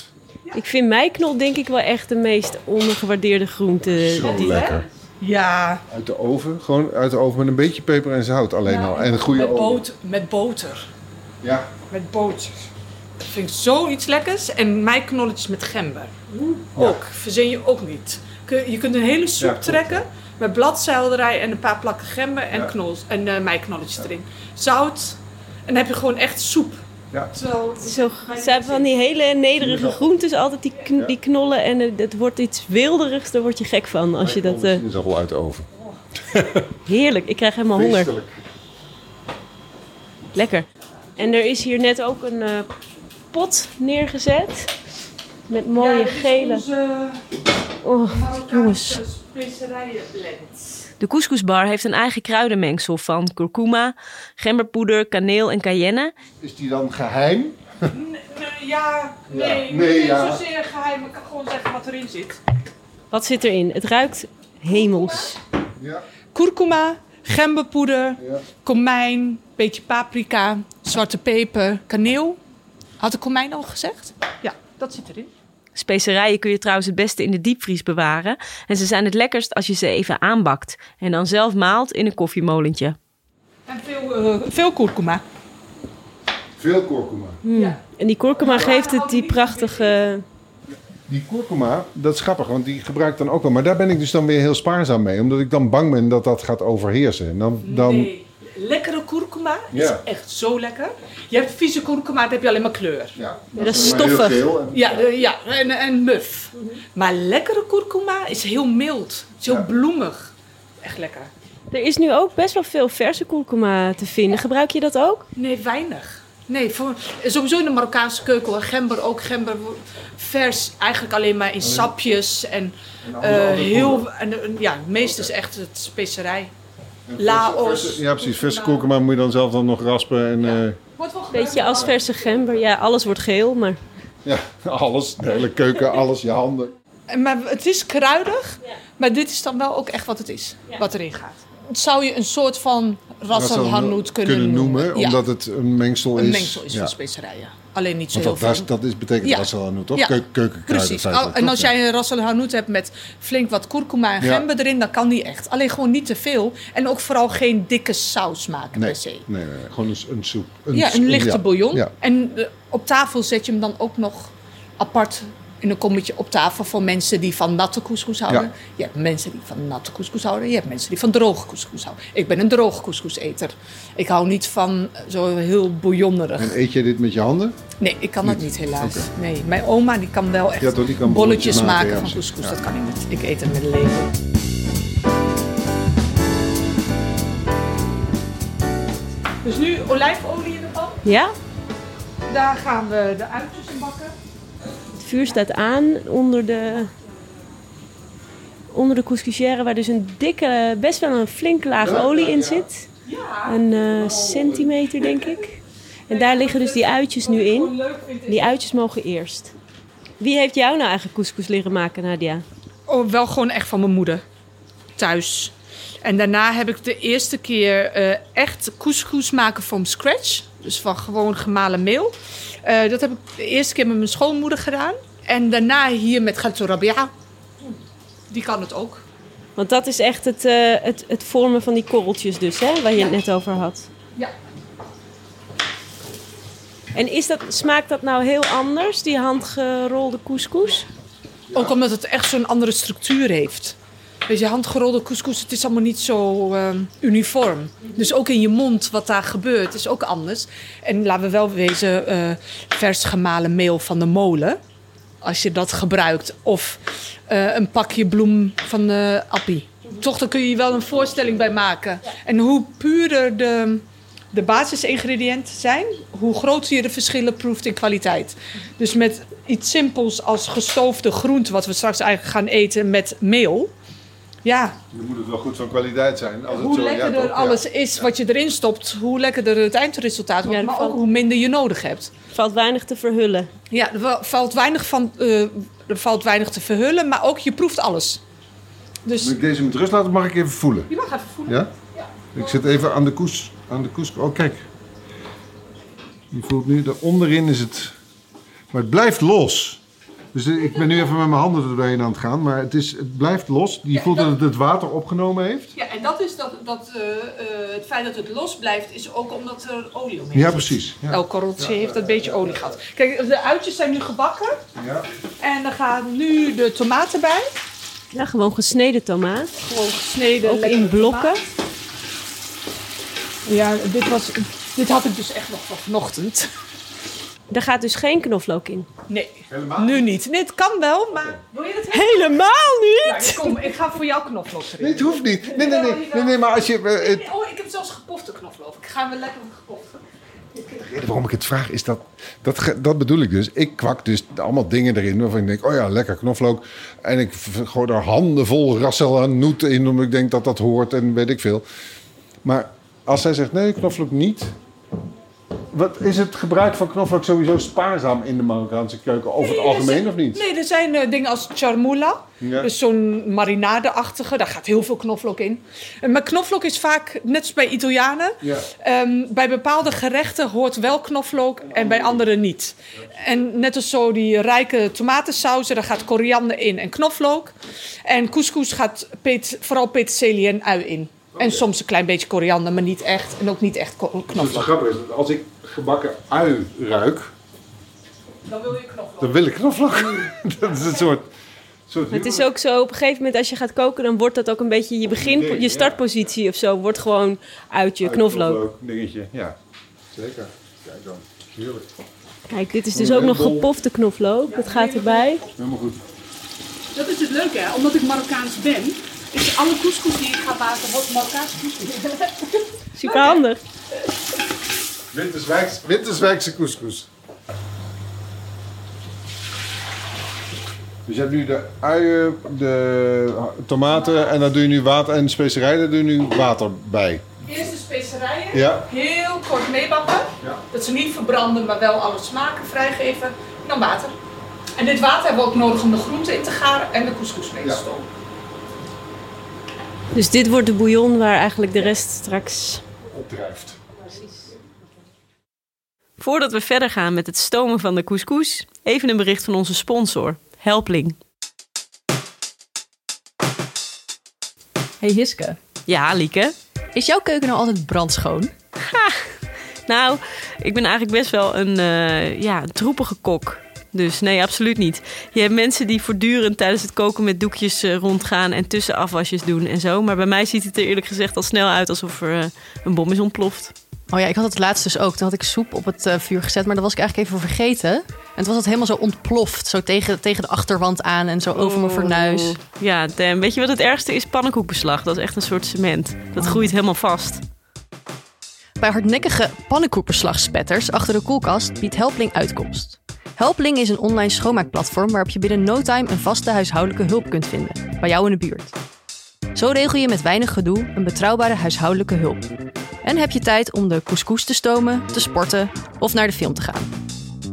Speaker 3: Ik vind meiknol denk ik wel echt de meest ondergewaardeerde groente.
Speaker 2: Zo
Speaker 3: die-
Speaker 2: lekker.
Speaker 4: Ja,
Speaker 2: Uit de oven, gewoon uit de oven met een beetje peper en zout alleen al. En een goede
Speaker 4: met,
Speaker 2: oven.
Speaker 4: boter, met boter.
Speaker 2: Ja,
Speaker 4: Met boter. Dat vind ik zoiets lekkers. En meiknolletjes met gember. Ook. Verzin je ook niet. Je kunt een hele soep
Speaker 2: Ja,
Speaker 4: trekken. Met bladselderij en een paar plakken gember en,
Speaker 2: Ja.
Speaker 4: knols, en meiknolletjes erin. Zout. En dan heb je gewoon echt soep.
Speaker 2: Ja.
Speaker 4: Terwijl,
Speaker 3: Zo, ze hebben van die hele nederige groentes, altijd die, kn- die knollen. En het, het wordt iets wilderigs, daar word je gek van als je dat... eh,
Speaker 2: is al uit de oven.
Speaker 3: heerlijk, ik krijg helemaal honger. Lekker. En er is hier net ook een eh, pot neergezet. Met mooie
Speaker 4: Ja,
Speaker 3: gele...
Speaker 4: onze
Speaker 3: Oh, jongens.
Speaker 4: Specerijenblend.
Speaker 5: De couscousbar heeft een eigen kruidenmengsel van kurkuma, gemberpoeder, kaneel en cayenne.
Speaker 2: Is die dan geheim?
Speaker 4: Nee, ja, nee,
Speaker 2: Ja. Nee,
Speaker 4: niet
Speaker 2: ja.
Speaker 4: zozeer geheim. Ik kan gewoon zeggen wat erin zit.
Speaker 3: Wat zit erin? Het ruikt hemels.
Speaker 2: Ja.
Speaker 4: Kurkuma, gemberpoeder,
Speaker 2: Ja.
Speaker 4: komijn, beetje paprika, zwarte peper, kaneel. Had ik komijn al gezegd? Ja, dat zit erin.
Speaker 5: Specerijen kun je trouwens het beste in de diepvries bewaren. En ze zijn het lekkerst als je ze even aanbakt. En dan zelf maalt in een koffiemolentje.
Speaker 4: En veel, eh, veel kurkuma.
Speaker 2: Veel kurkuma.
Speaker 4: Ja.
Speaker 3: En die kurkuma geeft het die prachtige...
Speaker 2: Die kurkuma, dat is grappig, want die gebruik ik dan ook wel. Maar daar ben ik dus dan weer heel spaarzaam mee. Omdat ik dan bang ben dat dat gaat overheersen. En dan, dan,
Speaker 4: Nee, is
Speaker 2: Ja.
Speaker 4: echt zo lekker. Je hebt vieze kurkuma, dan heb je alleen maar kleur.
Speaker 2: Ja,
Speaker 3: dat is
Speaker 2: maar heel
Speaker 3: stoffig.
Speaker 2: geel en-
Speaker 4: Ja, eh, ja en, en muf. Maar lekkere kurkuma is heel mild. Is heel
Speaker 2: Ja.
Speaker 4: bloemig. Echt lekker.
Speaker 3: Er is nu ook best wel veel verse kurkuma te vinden. Gebruik je dat ook?
Speaker 4: Nee, weinig. Nee, voor, sowieso in de Marokkaanse keuken hoor. Gember ook. Gember vers, eigenlijk alleen maar in sapjes. En, eh, heel, en, en, ja, het meeste is echt het specerij. Laos.
Speaker 2: Verse- ja, precies. Verse kurkuma moet je dan zelf dan nog raspen. En ja,
Speaker 4: Wordt wel gebruikt.
Speaker 3: Beetje als verse gember. Ja, alles wordt geel, maar...
Speaker 2: ja *laughs* alles. De hele keuken, alles, je handen.
Speaker 4: En Maar het is kruidig, maar dit is dan wel ook echt wat het is, wat erin gaat. Zou je een soort van ras
Speaker 2: zou
Speaker 4: al hanout kunnen,
Speaker 2: noemen.
Speaker 4: Ja,
Speaker 2: Omdat het een mengsel is.
Speaker 4: een mengsel is
Speaker 2: ja.
Speaker 4: van specerijen. Alleen niet zo
Speaker 2: Want
Speaker 4: heel
Speaker 2: dat,
Speaker 4: veel.
Speaker 2: dat, is, dat betekent
Speaker 4: Ja.
Speaker 2: ras al toch?
Speaker 4: Ja.
Speaker 2: Keu- keukenkruiden.
Speaker 4: Precies.
Speaker 2: feitelijk,
Speaker 4: Al- en als jij een ras hebt met flink wat kurkuma en
Speaker 2: Ja.
Speaker 4: gember erin, dan kan die echt. Alleen gewoon niet te veel. En ook vooral geen dikke saus maken
Speaker 2: Nee,
Speaker 4: per se.
Speaker 2: nee, nee, nee, gewoon een, een soep.
Speaker 4: Ja,
Speaker 2: s-
Speaker 4: een lichte
Speaker 2: ja.
Speaker 4: bouillon.
Speaker 2: Ja.
Speaker 4: En eh, op tafel zet je hem dan ook nog apart in een kommetje op tafel voor mensen die van natte couscous houden.
Speaker 2: Ja.
Speaker 4: Je hebt mensen die van natte couscous houden. Je hebt mensen die van droge couscous houden. Ik ben een droge couscouseter. Ik hou niet van eh, zo heel bouillonnerig.
Speaker 2: En eet je dit met je handen?
Speaker 4: Nee, ik kan dat
Speaker 2: Niet?
Speaker 4: helaas. Nee, mijn oma die kan wel echt
Speaker 2: Ja, toch, die kan
Speaker 4: bolletjes
Speaker 2: bolletjes
Speaker 4: maken,
Speaker 2: maken, ja,
Speaker 4: van couscous.
Speaker 2: Ja.
Speaker 4: Dat kan ik niet. Ik eet het met een lepel. Dus nu olijfolie in de pan.
Speaker 3: Ja?
Speaker 4: Daar gaan we de uitjes in bakken.
Speaker 3: Het vuur staat aan onder de, onder de couscousière, waar dus een dikke, best wel een flinke laag olie in zit. Een eh, centimeter, denk ik. En daar liggen dus die uitjes nu in. Die uitjes mogen eerst. Wie heeft jou nou eigenlijk couscous leren maken, Nadia?
Speaker 4: Oh, wel gewoon echt van mijn moeder. Thuis. En daarna heb ik de eerste keer eh, echt couscous maken from scratch. Dus van gewoon gemalen meel. Eh, dat heb ik de eerste keer met mijn schoonmoeder gedaan. En daarna hier met Gato Rabia. Die kan het ook.
Speaker 3: Want dat is echt het, eh, het, het vormen van die korreltjes dus, hè? Waar je het net over had.
Speaker 4: Ja.
Speaker 3: En is dat, smaakt dat nou heel anders, die handgerolde couscous?
Speaker 4: Ook omdat het echt zo'n andere structuur heeft. Weet je, handgerolde couscous, het is allemaal niet zo eh, uniform. Dus ook in je mond, wat daar gebeurt, is ook anders. En laten we wel wezen, eh, vers gemalen meel van de molen. Als je dat gebruikt. Of eh, een pakje bloem van de appie. Toch, daar kun je je wel een voorstelling bij maken. En hoe puurder de, de basisingrediënten zijn, hoe groter je de verschillen proeft in kwaliteit. Dus met iets simpels als gestoofde groente, wat we straks eigenlijk gaan eten met meel. Ja,
Speaker 2: Dan moet het wel goed van kwaliteit zijn. Als het
Speaker 4: hoe
Speaker 2: zo, ja,
Speaker 4: lekkerder
Speaker 2: ja.
Speaker 4: alles is wat je erin stopt, hoe lekkerder het eindresultaat wordt,
Speaker 3: Ja,
Speaker 4: maar
Speaker 3: valt-
Speaker 4: ook hoe minder je nodig hebt.
Speaker 3: Valt weinig te verhullen.
Speaker 4: Ja, er valt weinig, van, eh, er valt weinig te verhullen, maar ook je proeft alles. Dus
Speaker 2: Moet ik deze met rust laten, mag ik even voelen?
Speaker 4: je mag even voelen.
Speaker 2: Ja? Ik zit even aan de koes. Aan de koes. Oh, kijk. Je voelt nu, de onderin is het... Maar het blijft los. Dus ik ben nu even met mijn handen er doorheen aan het gaan. Maar het, is, het blijft los. Je voelt dat het het water opgenomen heeft.
Speaker 4: Ja, en dat is dat, dat, eh, eh, het feit dat het los blijft, is ook omdat er olie omheen
Speaker 2: Ja,
Speaker 4: zit.
Speaker 2: precies. Ja.
Speaker 4: Elk korreltje heeft een beetje olie gehad. Kijk, de uitjes zijn nu gebakken.
Speaker 2: Ja.
Speaker 4: En dan gaan nu de tomaten bij.
Speaker 3: Ja, gewoon gesneden tomaat.
Speaker 4: Gewoon gesneden.
Speaker 3: Ook in blokken.
Speaker 4: tomaat. Ja, dit, was, dit had ik dus echt nog van vanochtend.
Speaker 3: Daar gaat dus geen knoflook in.
Speaker 4: Nee,
Speaker 2: Helemaal
Speaker 4: nu niet. Nee, het kan wel, maar... Wil je het hebben?
Speaker 3: Helemaal
Speaker 4: Ja,
Speaker 3: niet!
Speaker 4: kom, ik ga voor jou knoflook erin.
Speaker 2: Nee, het hoeft niet. Nee, nee, nee. nee, nee maar als je... eh, het-
Speaker 4: Oh, ik heb zelfs gepofte knoflook. Ik ga weer lekker gepoft.
Speaker 2: De reden waarom ik het vraag is dat, dat, dat bedoel ik dus. Ik kwak dus allemaal dingen erin waarvan ik denk, oh ja, lekker knoflook. En ik gooi daar handen vol rassel en noeten in, omdat ik denk dat dat hoort en weet ik veel. Maar als zij zegt, nee, knoflook niet. Wat, is het gebruik van knoflook sowieso spaarzaam in de Marokkaanse keuken over het algemeen of niet?
Speaker 4: Nee, er zijn eh, dingen als charmoula.
Speaker 2: Ja.
Speaker 4: Dus zo'n marinadeachtige. Daar gaat heel veel knoflook in. Eh, Maar knoflook is vaak, net als bij Italianen...
Speaker 2: Ja.
Speaker 4: ehm, bij bepaalde gerechten hoort wel knoflook en bij andere niet. En net als zo die rijke tomatensauzen, daar gaat koriander in en knoflook. En couscous gaat pet, vooral peterselie en ui in. En soms een klein beetje koriander, maar niet echt. En ook niet echt
Speaker 2: Dus het
Speaker 4: knoflook.
Speaker 2: grappige is, dat als ik gebakken ui ruik,
Speaker 4: Dan wil je knoflook.
Speaker 2: dan wil ik knoflook. *laughs* dat is een soort... soort
Speaker 3: Het is ook zo, op een gegeven moment als je gaat koken, dan wordt dat ook een beetje je begin, je startpositie of zo, wordt gewoon uit je knoflook.
Speaker 2: dingetje, ja. Zeker. Kijk dan. Heerlijk.
Speaker 3: Kijk, dit is dus ook nog gepofte knoflook. Dat gaat erbij.
Speaker 2: Helemaal goed.
Speaker 4: Dat is het leuke, hè? omdat ik Marokkaans ben. Is alle couscous die ik ga maken, wordt Marokkaanse couscous.
Speaker 3: Super handig.
Speaker 2: Winterswijkse, Winterswijkse couscous. Dus je hebt nu de uien, de tomaten en daar doe je nu water en specerijen, daar doe je nu water bij.
Speaker 4: Eerst de specerijen,
Speaker 2: Ja.
Speaker 4: heel kort meebakken.
Speaker 2: Ja.
Speaker 4: Dat ze niet verbranden, maar wel alle smaken vrijgeven. En dan water. En dit water hebben we ook nodig om de groenten in te garen en de couscous mee te
Speaker 2: Ja.
Speaker 3: Dus dit wordt de bouillon waar eigenlijk de rest straks...
Speaker 2: Opdrijft.
Speaker 5: Voordat we verder gaan met het stomen van de couscous, even een bericht van onze sponsor, Helpling.
Speaker 6: Hey Hiske,
Speaker 5: Ja, Lieke.
Speaker 6: is jouw keuken nou altijd brandschoon?
Speaker 5: Nou, ik ben eigenlijk best wel een, eh, ja, een troepige kok. Dus nee, absoluut niet. Je hebt mensen die voortdurend tijdens het koken met doekjes eh, rondgaan en tussenafwasjes doen en zo. Maar bij mij ziet het er eerlijk gezegd al snel uit alsof er eh, een bom is ontploft.
Speaker 6: Oh ja, ik had het laatst dus ook. Toen had ik soep op het eh, vuur gezet, maar dat was ik eigenlijk even vergeten. En toen was het helemaal zo ontploft. Zo tegen, tegen de achterwand aan en zo over mijn fornuis.
Speaker 5: Oh. Ja, damn. weet je wat het ergste is? Pannenkoekbeslag. Dat is echt een soort cement. Dat groeit helemaal vast.
Speaker 6: Bij hardnekkige pannenkoekenslagspetters achter de koelkast biedt Helpling uitkomst. Helpling is een online schoonmaakplatform waarop je binnen no time een vaste huishoudelijke hulp kunt vinden, bij jou in de buurt. Zo regel je met weinig gedoe een betrouwbare huishoudelijke hulp. En heb je tijd om de couscous te stomen, te sporten of naar de film te gaan.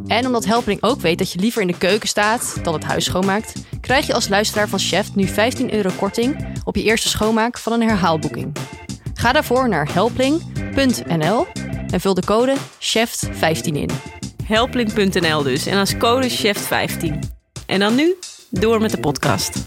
Speaker 6: En omdat Helpling ook weet dat je liever in de keuken staat dan het huis schoonmaakt, krijg je als luisteraar van Chef nu 15 euro korting op je eerste schoonmaak van een herhaalboeking. Ga daarvoor naar helpling.nl en vul de code CHEF15 in.
Speaker 5: Helpling.nl dus. En als code CHEF15. En dan nu, door met de podcast.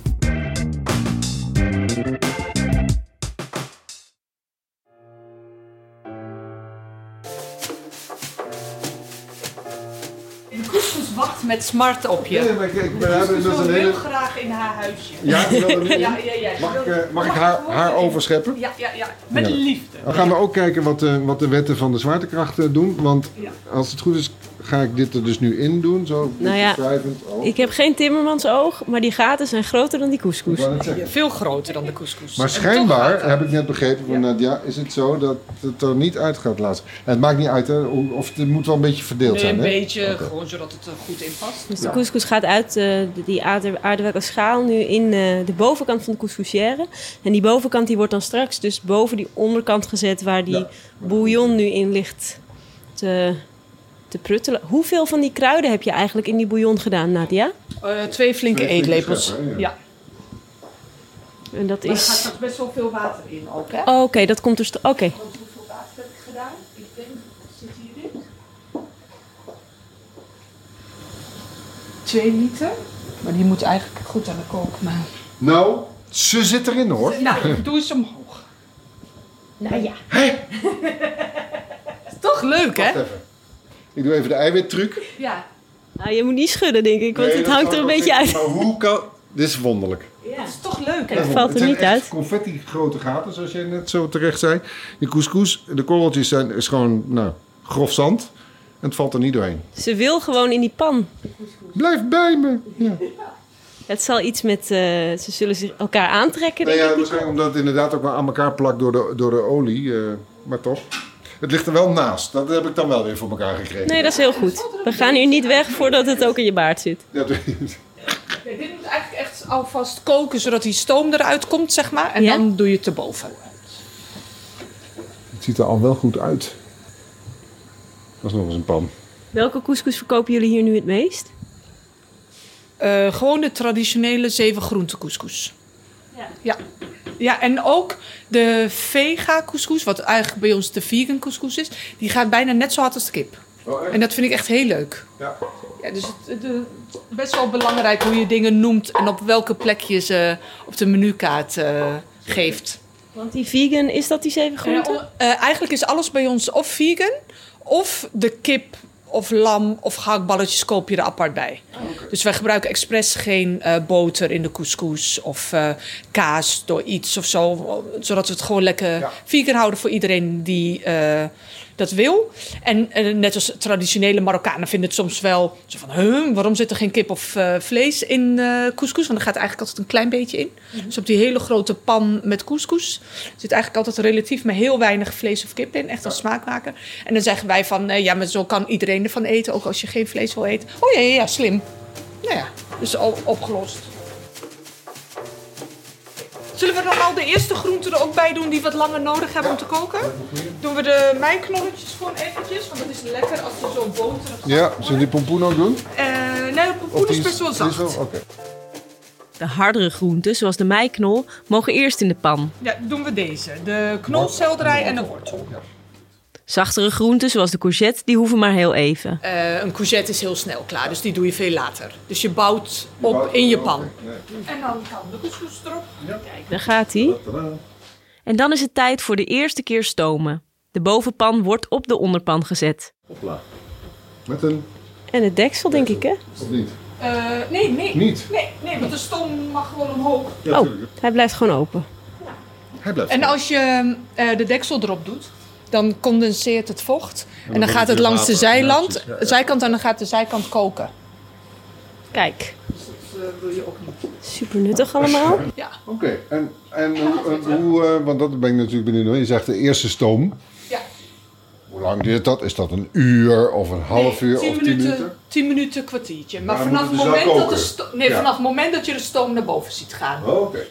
Speaker 4: Wacht met smart op je.
Speaker 2: Nee, maar een
Speaker 4: heel
Speaker 2: hele...
Speaker 4: graag in haar huisje.
Speaker 2: Ja. *laughs*
Speaker 4: Ja, ja, ja.
Speaker 2: Mag ik, eh, mag ik haar, haar overscheppen?
Speaker 4: Ja, ja, ja. Met
Speaker 2: Ja.
Speaker 4: liefde.
Speaker 2: Dan gaan we ook kijken wat de, wat de wetten van de zwaartekracht eh, doen. Want
Speaker 4: Ja.
Speaker 2: als het goed is, ga ik dit er dus nu in doen. Zo
Speaker 3: Nou ja.
Speaker 2: Oh,
Speaker 3: Ik heb geen timmermansoog, maar die gaten zijn groter dan die couscous.
Speaker 4: Veel groter dan de couscous.
Speaker 2: Maar schijnbaar, heb ik net begrepen van Nadia, is het zo dat het er niet uit gaat laten. En het maakt niet uit, hè, of het moet wel een beetje verdeeld
Speaker 4: Nee,
Speaker 2: zijn.
Speaker 4: een
Speaker 2: hè?
Speaker 4: beetje, gewoon zodat het er goed in past.
Speaker 3: Dus de couscous gaat uit eh, die aarde, aardewerken schaal nu in eh, de bovenkant van de couscousière. En die bovenkant die wordt dan straks dus boven die onderkant gezet waar die
Speaker 2: Ja.
Speaker 3: bouillon nu in ligt te, te pruttelen. Hoeveel van die kruiden heb je eigenlijk in die bouillon gedaan, Nadia?
Speaker 4: Eh, twee flinke
Speaker 2: Twee
Speaker 4: eetlepels.
Speaker 2: ja.
Speaker 4: ja.
Speaker 3: En dat
Speaker 4: Maar er gaat
Speaker 3: is...
Speaker 4: straks best wel veel water in ook, hè?
Speaker 3: Oh, Oké, dat komt er... st- Oké,
Speaker 4: hoeveel water heb ik gedaan? Ik denk, zit hierin? Twee liter. Maar die moet eigenlijk goed aan de kook. Maar...
Speaker 2: Nou, ze zit erin hoor.
Speaker 4: Nou, doe eens omhoog.
Speaker 3: nou ja. *laughs*
Speaker 4: Toch leuk, hè?
Speaker 2: Wacht even. Ik doe even de eiwittruc.
Speaker 4: Ja.
Speaker 3: Nou, je moet niet schudden, denk ik, want
Speaker 2: Nee,
Speaker 3: het
Speaker 2: dat
Speaker 3: hangt er een beetje uit.
Speaker 2: Maar hoe kan... Dit is wonderlijk.
Speaker 4: Dat is toch leuk, hè?
Speaker 3: Het valt er
Speaker 2: zijn
Speaker 3: niet
Speaker 2: echt
Speaker 3: uit.
Speaker 2: confetti grote gaten, zoals jij net zo terecht zei. De couscous, de korreltjes zijn is gewoon nou, grof zand. En het valt er niet doorheen.
Speaker 3: Ze wil gewoon in die pan.
Speaker 2: Blijf bij me. Ja.
Speaker 3: Het zal iets met... eh, ze zullen zich elkaar aantrekken,
Speaker 2: Nou
Speaker 3: denk
Speaker 2: ja,
Speaker 3: ik.
Speaker 2: waarschijnlijk omdat het inderdaad ook wel aan elkaar plakt door de, door de olie. eh, maar toch. Het ligt er wel naast. Dat heb ik dan wel weer voor elkaar gekregen.
Speaker 3: Nee, dat is heel goed. We gaan hier niet weg voordat het ook in je baard zit.
Speaker 2: Ja,
Speaker 4: dit moet eigenlijk echt alvast koken, zodat die stoom eruit komt, zeg maar. En
Speaker 3: Ja?
Speaker 4: dan doe je het erboven.
Speaker 2: het ziet er al wel goed uit. Dat is nog eens een pan.
Speaker 3: Welke couscous verkopen jullie hier nu het meest?
Speaker 4: Eh, gewoon de traditionele zeven groente couscous. Ja. ja. Ja, en ook de vega couscous, wat eigenlijk bij ons de vegan couscous is, die gaat bijna net zo hard als de kip.
Speaker 2: Oh, echt?
Speaker 4: En dat vind ik echt heel leuk.
Speaker 2: Ja.
Speaker 4: Ja, dus het, het, het is best wel belangrijk hoe je dingen noemt en op welke plek je ze op de menukaart eh, geeft.
Speaker 3: Want die vegan, is dat die zeven groenten?
Speaker 4: Eh, eigenlijk is alles bij ons of vegan, of de kip of lam of gehaktballetjes koop je er apart bij. Dus wij gebruiken expres geen eh, boter in de couscous of eh, kaas door iets of zo. Zodat we het gewoon lekker
Speaker 2: Ja.
Speaker 4: vegan houden voor iedereen die eh, dat wil. En eh, net als traditionele Marokkanen vinden het soms wel zo van... Huh, waarom zit er geen kip of eh, vlees in eh couscous? Want er gaat eigenlijk altijd een klein beetje in. Dus op die hele grote pan met couscous zit eigenlijk altijd relatief maar heel weinig vlees of kip in. Echt een smaakmaker. En dan zeggen wij van, ja, maar zo kan iedereen ervan eten. Ook als je geen vlees wil eten. Oh ja, ja, ja slim. Nou ja, dus al opgelost. Zullen we dan al de eerste groenten er ook bij doen die wat langer nodig hebben om te koken? Doen we de meiknolletjes gewoon eventjes, want dat is lekker als ze zo boterig zijn.
Speaker 2: Ja, zullen we die pompoen ook doen?
Speaker 4: Eh, nee, de pompoen is best wel zacht.
Speaker 2: Oké.
Speaker 5: De hardere groenten, zoals de meiknol, mogen eerst in de pan.
Speaker 4: Ja, doen we deze. De knolselderij en de wortel.
Speaker 5: Zachtere groenten, zoals de courgette, die hoeven maar heel even.
Speaker 4: Eh, een courgette is heel snel klaar, dus die doe je veel later. Dus je bouwt op in je pan. En dan kan de couscous erop.
Speaker 3: Daar gaat hij.
Speaker 5: En dan is het tijd voor de eerste keer stomen. De bovenpan wordt op de onderpan gezet.
Speaker 2: Hopla. Met een...
Speaker 3: En het deksel, denk ik, hè?
Speaker 2: Of niet?
Speaker 4: Eh, nee, nee.
Speaker 2: Niet?
Speaker 4: Nee, nee, want de stoom mag gewoon omhoog.
Speaker 2: Ja,
Speaker 3: Oh, hij blijft gewoon open.
Speaker 2: Hij blijft.
Speaker 4: En als je eh, de deksel erop doet, dan condenseert het vocht. En dan, gaat
Speaker 2: het
Speaker 4: langs de
Speaker 2: water.
Speaker 4: Zijland,
Speaker 2: precies. Ja, ja.
Speaker 4: zijkant en dan gaat de zijkant koken.
Speaker 3: Kijk,
Speaker 4: Dat wil je ook niet.
Speaker 3: super nuttig allemaal. *laughs*
Speaker 4: Ja.
Speaker 2: Oké, en, en hoe, hoe eh, want dat ben ik natuurlijk benieuwd naar. Je zegt de eerste stoom.
Speaker 4: Ja.
Speaker 2: Hoe lang duurt dat? Is dat een uur of een half uur
Speaker 4: tien
Speaker 2: of tien minuten?
Speaker 4: minuten? Tien minuten, kwartiertje. Maar
Speaker 2: dan
Speaker 4: vanaf het,
Speaker 2: dus
Speaker 4: moment dat de nee,
Speaker 2: Ja.
Speaker 4: vanaf het moment dat je de stoom naar boven ziet gaan.
Speaker 2: Oh, oké. Oké.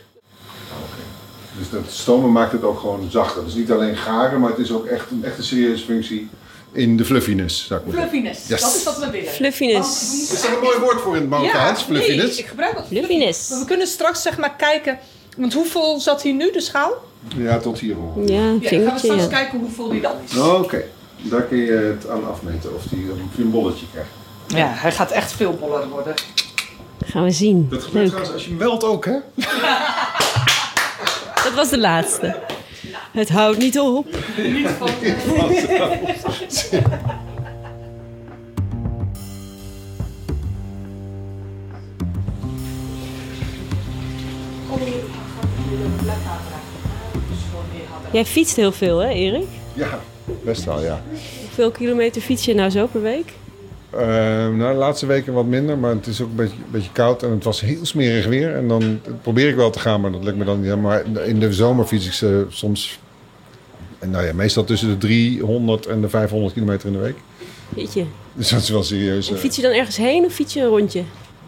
Speaker 2: Dus dat stomen maakt het ook gewoon zachter. Dus niet alleen garen, maar het is ook echt een, echt een serieuze functie in de fluffiness, zou ik maar.
Speaker 4: Fluffiness,
Speaker 2: Yes.
Speaker 4: dat is wat we willen.
Speaker 3: Fluffiness.
Speaker 4: Want we moeten
Speaker 2: Is dat een mooi woord voor in het Marokkaans,
Speaker 4: nee,
Speaker 2: fluffiness?
Speaker 4: ik gebruik dat.
Speaker 3: Fluffiness.
Speaker 4: Maar we kunnen straks zeg maar kijken, want hoeveel zat hier nu, de schaal?
Speaker 2: Ja, tot hier hoor.
Speaker 3: Ja,
Speaker 4: gaan we straks
Speaker 3: ja.
Speaker 4: kijken hoeveel die dan is.
Speaker 2: Oké, daar kun je het aan afmeten of die een bolletje krijgt.
Speaker 4: Ja, hij gaat echt veel boller worden.
Speaker 3: Gaan we zien.
Speaker 2: Dat gebeurt
Speaker 3: Leuk.
Speaker 2: trouwens als je hem welt ook, hè? *laughs*
Speaker 3: Dat was de laatste. Het houdt niet op.
Speaker 4: Niet van...
Speaker 3: Jij fietst heel veel, hè, Erik?
Speaker 2: Ja, best wel, ja.
Speaker 3: Hoeveel kilometer fiets je nou zo per week?
Speaker 2: Eh, nou, de laatste weken wat minder, maar het is ook een beetje, een beetje koud en het was heel smerig weer. En dan probeer ik wel te gaan, maar dat lukt me dan niet. Maar in de zomer fiets ik ze soms, en nou ja, meestal tussen de 300 en de 500 kilometer in de week.
Speaker 3: Weet je.
Speaker 2: Dus dat is wel serieus.
Speaker 3: En
Speaker 2: eh.
Speaker 3: fiets je dan ergens heen of fiets je een rondje?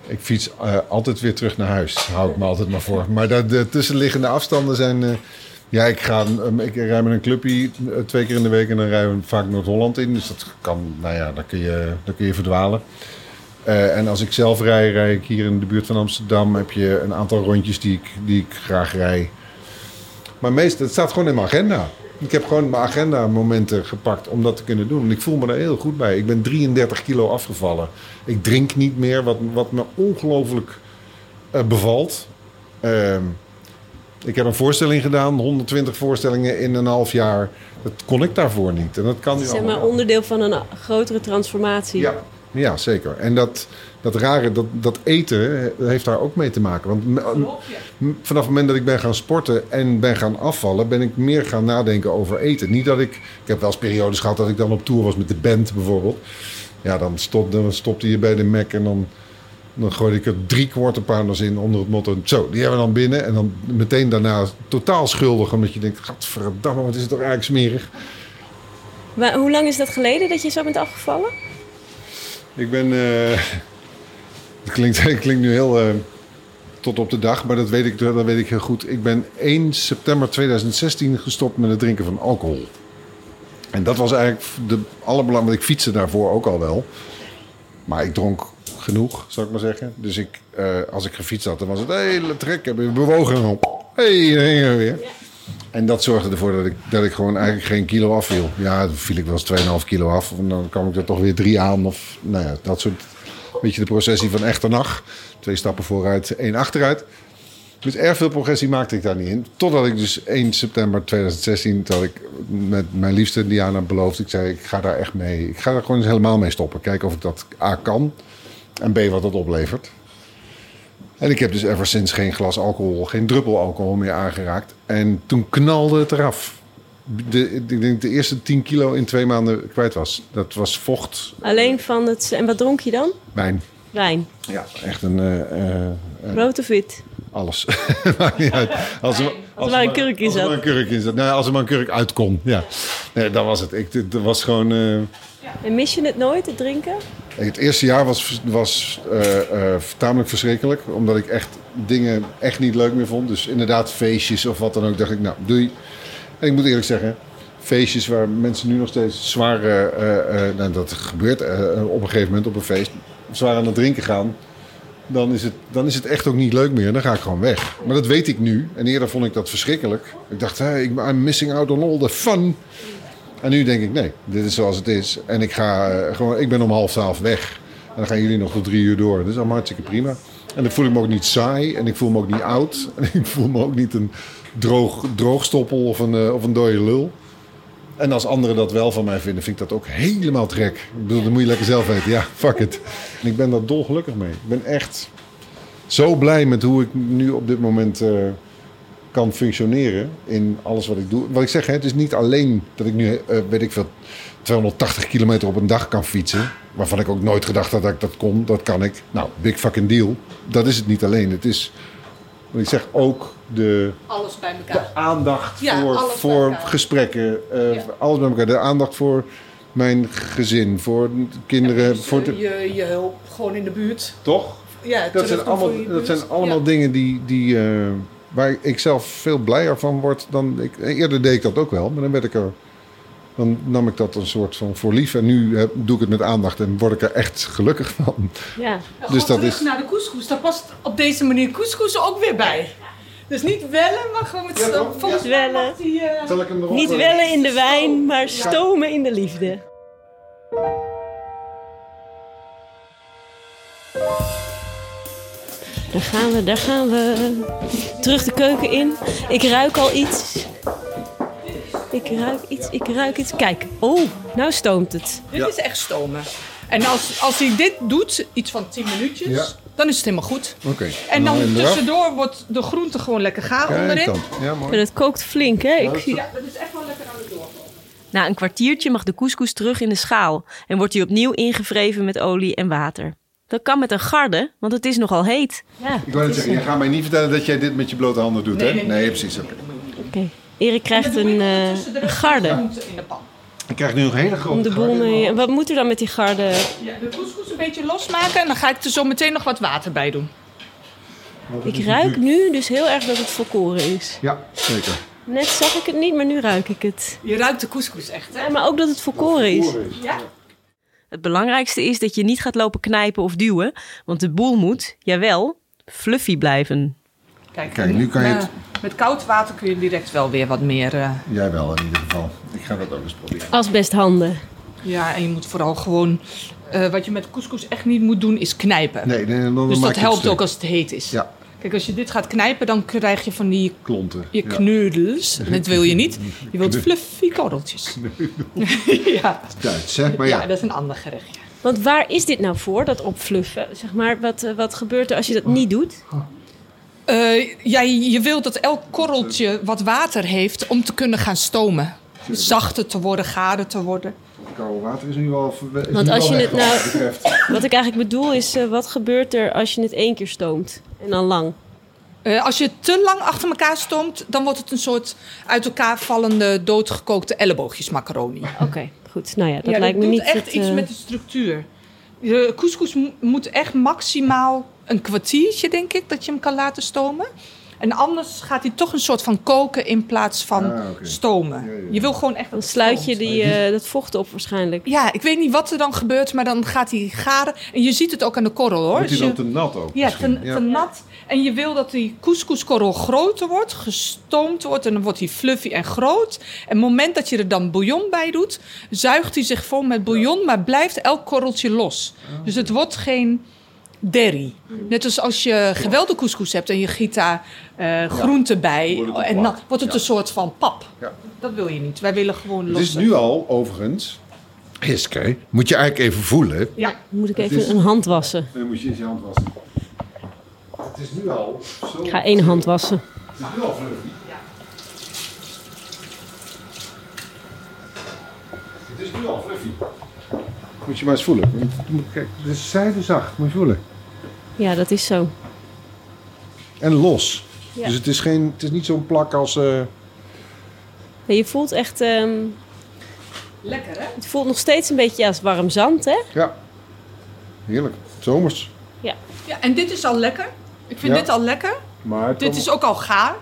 Speaker 2: Ik fiets eh, altijd weer terug naar huis. Hou ik me altijd maar voor. Maar de, de tussenliggende afstanden zijn. eh, ja, ik, ga, um, ik rij met een clubje eh, twee keer in de week en dan rijden we vaak Noord-Holland in. Dus dat kan, nou ja, dan kun je, dan kun je verdwalen. Eh, en als ik zelf rij, rij ik hier in de buurt van Amsterdam. Heb je een aantal rondjes die ik, die ik graag rij. Maar meestal, het staat gewoon in mijn agenda. Ik heb gewoon mijn agenda momenten gepakt om dat te kunnen doen. En ik voel me daar heel goed bij. Ik ben 33 kilo afgevallen. Ik drink niet meer, wat, wat me ongelooflijk eh, bevalt. Ehm, ik heb een voorstelling gedaan, 120 voorstellingen in een half jaar. Dat kon ik daarvoor niet. En dat kan nu
Speaker 3: Zeg maar onderdeel van een grotere transformatie.
Speaker 2: Ja, ja zeker. En dat, dat rare, dat, dat eten heeft daar ook mee te maken. Want vanaf het moment dat ik ben gaan sporten en ben gaan afvallen, ben ik meer gaan nadenken over eten. Niet dat ik. Ik heb wel eens periodes gehad dat ik dan op tour was met de band bijvoorbeeld. Ja, dan stopte, dan stopte je bij de Mac en dan, dan gooide ik er drie quarter pounders in onder het motto. Zo, die hebben we dan binnen. En dan meteen daarna totaal schuldig, omdat je denkt: Gadverdamme, wat is het toch eigenlijk smerig.
Speaker 3: Maar hoe lang is dat geleden dat je zo bent afgevallen?
Speaker 2: Ik ben. eh, *laughs* het, klinkt, het klinkt nu heel. eh, tot op de dag, maar dat weet, ik, dat weet ik heel goed. Ik ben 1 september 2016 gestopt met het drinken van alcohol. En dat was eigenlijk de allerbelangrijkste. Ik fietste daarvoor ook al wel. Maar ik dronk genoeg, zou ik maar zeggen. Dus ik, eh, als ik gefietst had, dan was het hele trek. Heb ik bewogen. op. hey, daar we weer. En dat zorgde ervoor dat ik, dat ik gewoon eigenlijk geen kilo afviel. Ja, dan viel ik wel eens 2,5 kilo af. En dan kwam ik er toch weer drie aan. Of nou ja, dat soort. Beetje de processie van echte nacht. Twee stappen vooruit, één achteruit. Dus erg veel progressie maakte ik daar niet in. Totdat ik dus 1 september 2016, dat ik met mijn liefste Diana beloofde. Ik zei, ik ga daar echt mee. Ik ga er gewoon eens helemaal mee stoppen. Kijken of ik dat A kan. En B wat dat oplevert. En ik heb dus ever sinds geen glas alcohol, geen druppel alcohol meer aangeraakt. En toen knalde het eraf. De, ik denk de eerste 10 kilo in twee maanden kwijt was. Dat was vocht,
Speaker 3: Alleen van het... En wat dronk je dan?
Speaker 2: wijn.
Speaker 3: Wijn.
Speaker 2: Ja, echt een... eh, eh,
Speaker 3: Rood of wit?
Speaker 2: alles. *laughs* Maakt niet uit. Als er,
Speaker 3: er maar een kurk in
Speaker 2: als er
Speaker 3: zat.
Speaker 2: maar een kurk in zat. Nou, als er maar een kurk uit kon. Ja. Nee, dat was het. Ik, het was gewoon... eh,
Speaker 3: En mis je het nooit, het drinken?
Speaker 2: Het eerste jaar was, was eh, eh, tamelijk verschrikkelijk. Omdat ik echt dingen echt niet leuk meer vond. Dus inderdaad feestjes of wat dan ook. dacht ik, nou, doei. En ik moet eerlijk zeggen... Feestjes waar mensen nu nog steeds zwaar... eh, nou, dat gebeurt op een gegeven moment op een feest. Zwaar aan het drinken gaan. Dan is, het, dan is het echt ook niet leuk meer. Dan ga ik gewoon weg. Maar dat weet ik nu. En eerder vond ik dat verschrikkelijk. Ik dacht, hey, I'm missing out on all the fun. En nu denk ik, nee, dit is zoals het is. En ik, ga, eh, gewoon, ik ben om half twaalf weg. En dan gaan jullie nog tot drie uur door. Dat is allemaal hartstikke prima. En dan voel ik me ook niet saai. En ik voel me ook niet oud. *laughs* En ik voel me ook niet een droog, droogstoppel of een, eh, of een dode lul. En als anderen dat wel van mij vinden, vind ik dat ook helemaal trek. Ik bedoel, dat moet je lekker zelf weten. Ja, fuck it. En ik ben daar dolgelukkig mee. Ik ben echt zo blij met hoe ik nu op dit moment eh, kan functioneren in alles wat ik doe. Wat ik zeg, hè, het is niet alleen dat ik nu, eh, weet ik veel, 280 kilometer op een dag kan fietsen. Waarvan ik ook nooit gedacht had dat ik dat kon. Dat kan ik. Nou, big fucking deal. Dat is het niet alleen. Het is, wat ik zeg, ook de
Speaker 4: Alles bij
Speaker 2: de
Speaker 4: elkaar.
Speaker 2: aandacht
Speaker 4: Ja,
Speaker 2: voor, voor gesprekken, eh,
Speaker 4: Ja.
Speaker 2: alles bij elkaar. De aandacht voor mijn gezin, voor kinderen. voor de,
Speaker 4: je, je hulp gewoon in de buurt.
Speaker 2: toch?
Speaker 4: Ja,
Speaker 2: Dat zijn allemaal, dat zijn allemaal dingen die, die, eh, waar ik zelf veel blijer van word dan ik. Eerder deed ik dat ook wel, maar dan werd ik er. Dan nam ik dat een soort van voor lief. En nu heb- doe ik het met aandacht en word ik er echt gelukkig van.
Speaker 3: Ja.
Speaker 2: Dus dat
Speaker 4: terug
Speaker 2: is.
Speaker 4: naar de couscous. Daar past op deze manier couscous ook weer bij. Dus niet wellen, maar gewoon met
Speaker 2: Ja,
Speaker 4: volgens
Speaker 3: Ja. Wellen.
Speaker 4: die, eh,
Speaker 2: Zal ik hem erop
Speaker 3: Niet
Speaker 2: eh,
Speaker 3: wellen in de wijn, maar stomen in de liefde. Daar gaan we, daar gaan we. Terug de keuken in. Ik ruik al iets. Ik ruik iets, ik ruik iets. Kijk, oh, nou stoomt het.
Speaker 4: Dit
Speaker 2: Ja.
Speaker 4: is echt stomen. En als, als hij dit doet, iets van 10 minuutjes,
Speaker 2: Ja.
Speaker 4: dan is het helemaal goed.
Speaker 2: Oké.
Speaker 4: En dan
Speaker 2: eraf.
Speaker 4: tussendoor wordt de groente gewoon lekker gaar
Speaker 2: Kijk
Speaker 4: onderin.
Speaker 2: dan. Ja,
Speaker 3: En
Speaker 2: mooi.
Speaker 3: het kookt flink, hè? Ik zie...
Speaker 4: Ja, dat is echt wel lekker aan het doorkomen.
Speaker 5: Na een kwartiertje mag de couscous terug in de schaal en wordt hij opnieuw ingevreven met olie en water. Dat kan met een garde, want het is nogal heet.
Speaker 3: Ja,
Speaker 2: Ik wou net zeggen, je gaat mij niet vertellen dat jij dit met je blote handen doet, hè? Nee, precies. oké.
Speaker 3: Erik krijgt een, eh, een garde
Speaker 4: Groente in de pan.
Speaker 2: Ik krijg nu een hele grote
Speaker 3: om de boel
Speaker 2: garde.
Speaker 3: mee... Wat moet er dan met die garde?
Speaker 4: Ja, de couscous een beetje losmaken en dan ga ik er zo meteen nog wat water bij doen.
Speaker 3: Ik ruik nu dus heel erg dat het volkoren is.
Speaker 2: Ja, zeker.
Speaker 3: Net zag ik het niet, maar nu ruik ik het.
Speaker 4: Je ruikt de couscous echt, hè?
Speaker 3: Ja, maar ook dat het volkoren is.
Speaker 4: Ja.
Speaker 5: Het belangrijkste is dat je niet gaat lopen knijpen of duwen, want de boel moet, jawel, fluffy blijven.
Speaker 4: Kijk,
Speaker 2: Kijk, nu kan je
Speaker 4: eh,
Speaker 2: het-
Speaker 4: Met koud water kun je direct wel weer wat meer... eh,
Speaker 2: Jij wel in ieder geval. Ik ga dat ook eens proberen.
Speaker 3: Asbesthanden.
Speaker 4: ja, en je moet vooral gewoon... eh, wat je met couscous echt niet moet doen, is knijpen.
Speaker 2: Nee, nee, dan dan
Speaker 4: dus dat helpt ook als het heet is.
Speaker 2: Ja,
Speaker 4: Kijk, als je dit gaat knijpen, dan krijg je van die
Speaker 2: klonten.
Speaker 4: je
Speaker 2: Ja.
Speaker 4: kneudels. *laughs* Dat wil je niet. Je wilt fluffy korreltjes. *laughs* *laughs* ja.
Speaker 2: Duits, hè? Maar
Speaker 4: Ja.
Speaker 2: ja.
Speaker 4: dat is een ander gerechtje.
Speaker 3: Want waar is dit nou voor, dat opfluffen? Zeg maar, wat, eh, wat gebeurt er als je dat niet doet?
Speaker 4: Eh, ja, je wilt dat elk korreltje wat water heeft om te kunnen gaan stomen. Zachter te worden, gaarder te worden.
Speaker 2: Koude water is nu wel... Is
Speaker 3: Want
Speaker 2: nu
Speaker 3: als
Speaker 2: wel
Speaker 3: je het
Speaker 2: wat
Speaker 3: nou-
Speaker 2: betreft.
Speaker 3: Wat ik eigenlijk bedoel is, eh, wat gebeurt er als je het één keer stoomt? En dan lang?
Speaker 4: Eh, als je het te lang achter elkaar stoomt, dan wordt het een soort uit elkaar vallende, doodgekookte elleboogjes macaroni.
Speaker 3: Oké, goed. Nou ja, dat
Speaker 4: ja,
Speaker 3: lijkt me
Speaker 4: doet
Speaker 3: niet
Speaker 4: echt
Speaker 3: het,
Speaker 4: iets
Speaker 3: eh,
Speaker 4: met de structuur. Je couscous mo- moet echt maximaal een kwartiertje, denk ik, dat je hem kan laten stomen. En anders gaat hij toch een soort van koken in plaats van
Speaker 2: Ah,
Speaker 4: stomen.
Speaker 2: Ja, ja, ja.
Speaker 4: Je wil gewoon echt
Speaker 3: Dan sluit je die, eh, dat vocht op waarschijnlijk.
Speaker 4: Ja, ik weet niet wat er dan gebeurt, maar dan gaat hij garen. En je ziet het ook aan de korrel hoor.
Speaker 2: Wordt hij dan te nat ook
Speaker 4: ja, te, te nat. En je wil dat die couscouskorrel groter wordt, gestoomd wordt en dan wordt hij fluffy en groot. En op het moment dat je er dan bouillon bij doet, zuigt hij zich vol met bouillon, maar blijft elk korreltje los. Dus het wordt geen derry. Net als als je geweldige couscous hebt en je giet daar eh groenten bij,
Speaker 2: Wordt het een
Speaker 4: en dan wordt het
Speaker 2: Ja.
Speaker 4: een soort van pap.
Speaker 2: Ja.
Speaker 4: Dat wil je niet. Wij willen gewoon
Speaker 2: Het
Speaker 4: los.
Speaker 2: is nu al, overigens... Hiske, moet je eigenlijk even voelen.
Speaker 4: Ja.
Speaker 3: Moet ik
Speaker 2: Het
Speaker 3: even
Speaker 2: is-
Speaker 3: een hand wassen?
Speaker 2: Dan moet je eens je hand wassen. Het is nu al zo...
Speaker 3: Ik ga één hand wassen.
Speaker 2: Het is nu al fluffy. Het is nu al fluffy. Moet je maar eens voelen. Moet- Kijk, het is zijdezacht. Moet je voelen.
Speaker 3: Ja, dat is zo.
Speaker 2: En los.
Speaker 3: Ja.
Speaker 2: Dus het is, geen, het is niet zo'n plak als... eh,
Speaker 3: je voelt echt... ehm,
Speaker 4: Lekker hè?
Speaker 3: het voelt nog steeds een beetje als warm zand, hè?
Speaker 2: ja. Heerlijk. Zomers.
Speaker 3: Ja.
Speaker 4: Ja, en dit is al lekker. Ik vind
Speaker 2: Ja.
Speaker 4: dit al lekker.
Speaker 2: Maar het
Speaker 4: Dit is ook al gaar.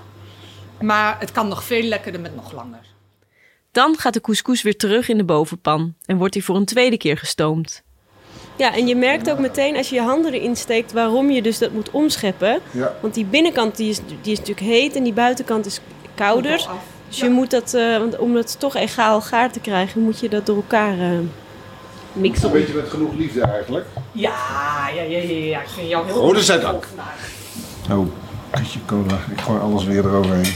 Speaker 4: Maar het kan nog veel lekkerder met nog langer.
Speaker 5: Dan gaat de couscous weer terug in de bovenpan en wordt hij voor een tweede keer gestoomd.
Speaker 3: Ja, en je merkt ook meteen als je je handen erin steekt waarom je dus dat moet omscheppen.
Speaker 2: Ja.
Speaker 3: Want die binnenkant die is, die is natuurlijk heet en die buitenkant is kouder. Dus je moet dat, eh, want om het toch egaal gaar te krijgen, moet je dat door elkaar eh, mixen.
Speaker 2: Een beetje met genoeg liefde eigenlijk.
Speaker 4: Ja, ja, ja, ja, ja. Ik vind jou heel
Speaker 2: Rode zijdank. Oh, kutje cola. Ik gooi alles weer eroverheen.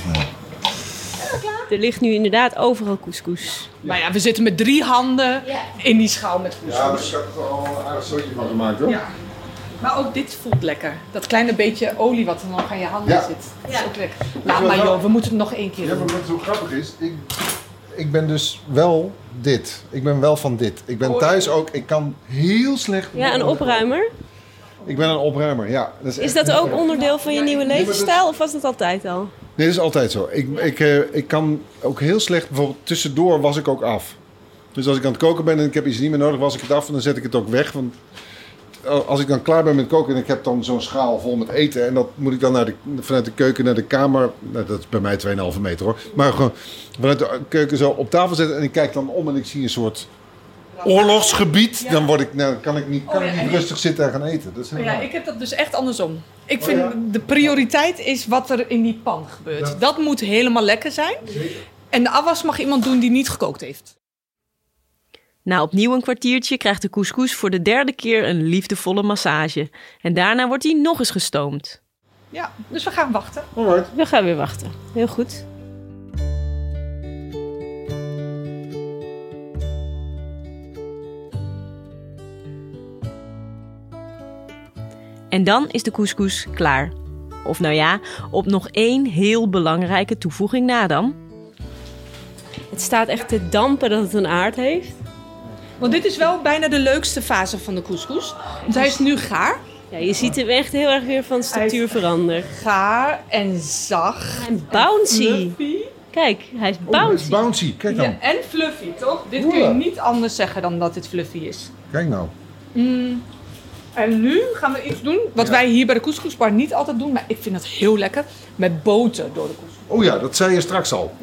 Speaker 3: Er ligt nu inderdaad overal couscous.
Speaker 4: Maar ja, we zitten met drie handen in die schaal met
Speaker 2: Ja,
Speaker 4: couscous.
Speaker 2: ik heb er al een aardig soortje van gemaakt hoor.
Speaker 4: Ja. Maar ook dit voelt lekker. Dat kleine beetje olie wat er nog aan je handen
Speaker 2: Ja.
Speaker 4: zit. Dat is ook lekker. Maar joh, we moeten het nog één keer
Speaker 2: Ja, maar
Speaker 4: doen.
Speaker 2: wat zo grappig is, ik, ik ben dus wel dit. Ik ben wel van dit. Ik ben thuis ook, ik kan heel slecht...
Speaker 3: Ja, een opruimer.
Speaker 2: Ik ben een opruimer, ja. Dat is,
Speaker 3: Is dat ook onderdeel van je nieuwe levensstijl of was dat altijd al?
Speaker 2: Nee, dat is altijd zo. Ik, ik, eh, ik kan ook heel slecht, bijvoorbeeld tussendoor was ik ook af. Dus als ik aan het koken ben en ik heb iets niet meer nodig, was ik het af en dan zet ik het ook weg. Want als ik dan klaar ben met koken en ik heb dan zo'n schaal vol met eten... en dat moet ik dan naar de, vanuit de keuken naar de kamer... Nou, dat is bij mij 2,5 meter hoor. Maar gewoon vanuit de keuken zo op tafel zetten en ik kijk dan om en ik zie een soort oorlogsgebied... dan, word ik, nou, kan ik niet, kan
Speaker 4: Oh, ja,
Speaker 2: ik niet
Speaker 4: ik-
Speaker 2: rustig zitten en gaan eten. Dat is
Speaker 4: Ja,
Speaker 2: helemaal-
Speaker 4: ik heb dat dus echt andersom. Ik
Speaker 2: Oh,
Speaker 4: vind
Speaker 2: ja?
Speaker 4: de prioriteit is wat er in die pan gebeurt.
Speaker 2: Ja.
Speaker 4: Dat moet helemaal lekker zijn. En de afwas mag iemand doen die niet gekookt heeft.
Speaker 5: Na opnieuw een kwartiertje krijgt de couscous voor de derde keer een liefdevolle massage. En daarna wordt hij nog eens gestoomd.
Speaker 4: Ja, dus we gaan wachten.
Speaker 2: Alright.
Speaker 3: We gaan weer wachten. Heel goed.
Speaker 5: En dan is de couscous klaar. Of nou ja, op nog één heel belangrijke toevoeging na dan.
Speaker 3: Het staat echt te dampen dat het een aard heeft.
Speaker 4: Want dit is wel bijna de leukste fase van de couscous. Want hij is nu gaar.
Speaker 3: Ja, je ziet hem echt heel erg weer van structuur veranderen.
Speaker 4: Gaar en zacht.
Speaker 3: En bouncy.
Speaker 4: Fluffy.
Speaker 3: Kijk, hij is
Speaker 2: Oh, het
Speaker 3: bouncy.
Speaker 2: is bouncy. Kijk dan.
Speaker 4: Ja, en fluffy, toch? Dit kun je niet anders zeggen dan dat dit fluffy is.
Speaker 2: Kijk nou.
Speaker 4: En nu gaan we iets doen wat wij hier bij de couscousbar niet altijd doen. Maar ik vind dat heel lekker. Met boter door de couscous.
Speaker 2: Oh ja, dat zei je straks al.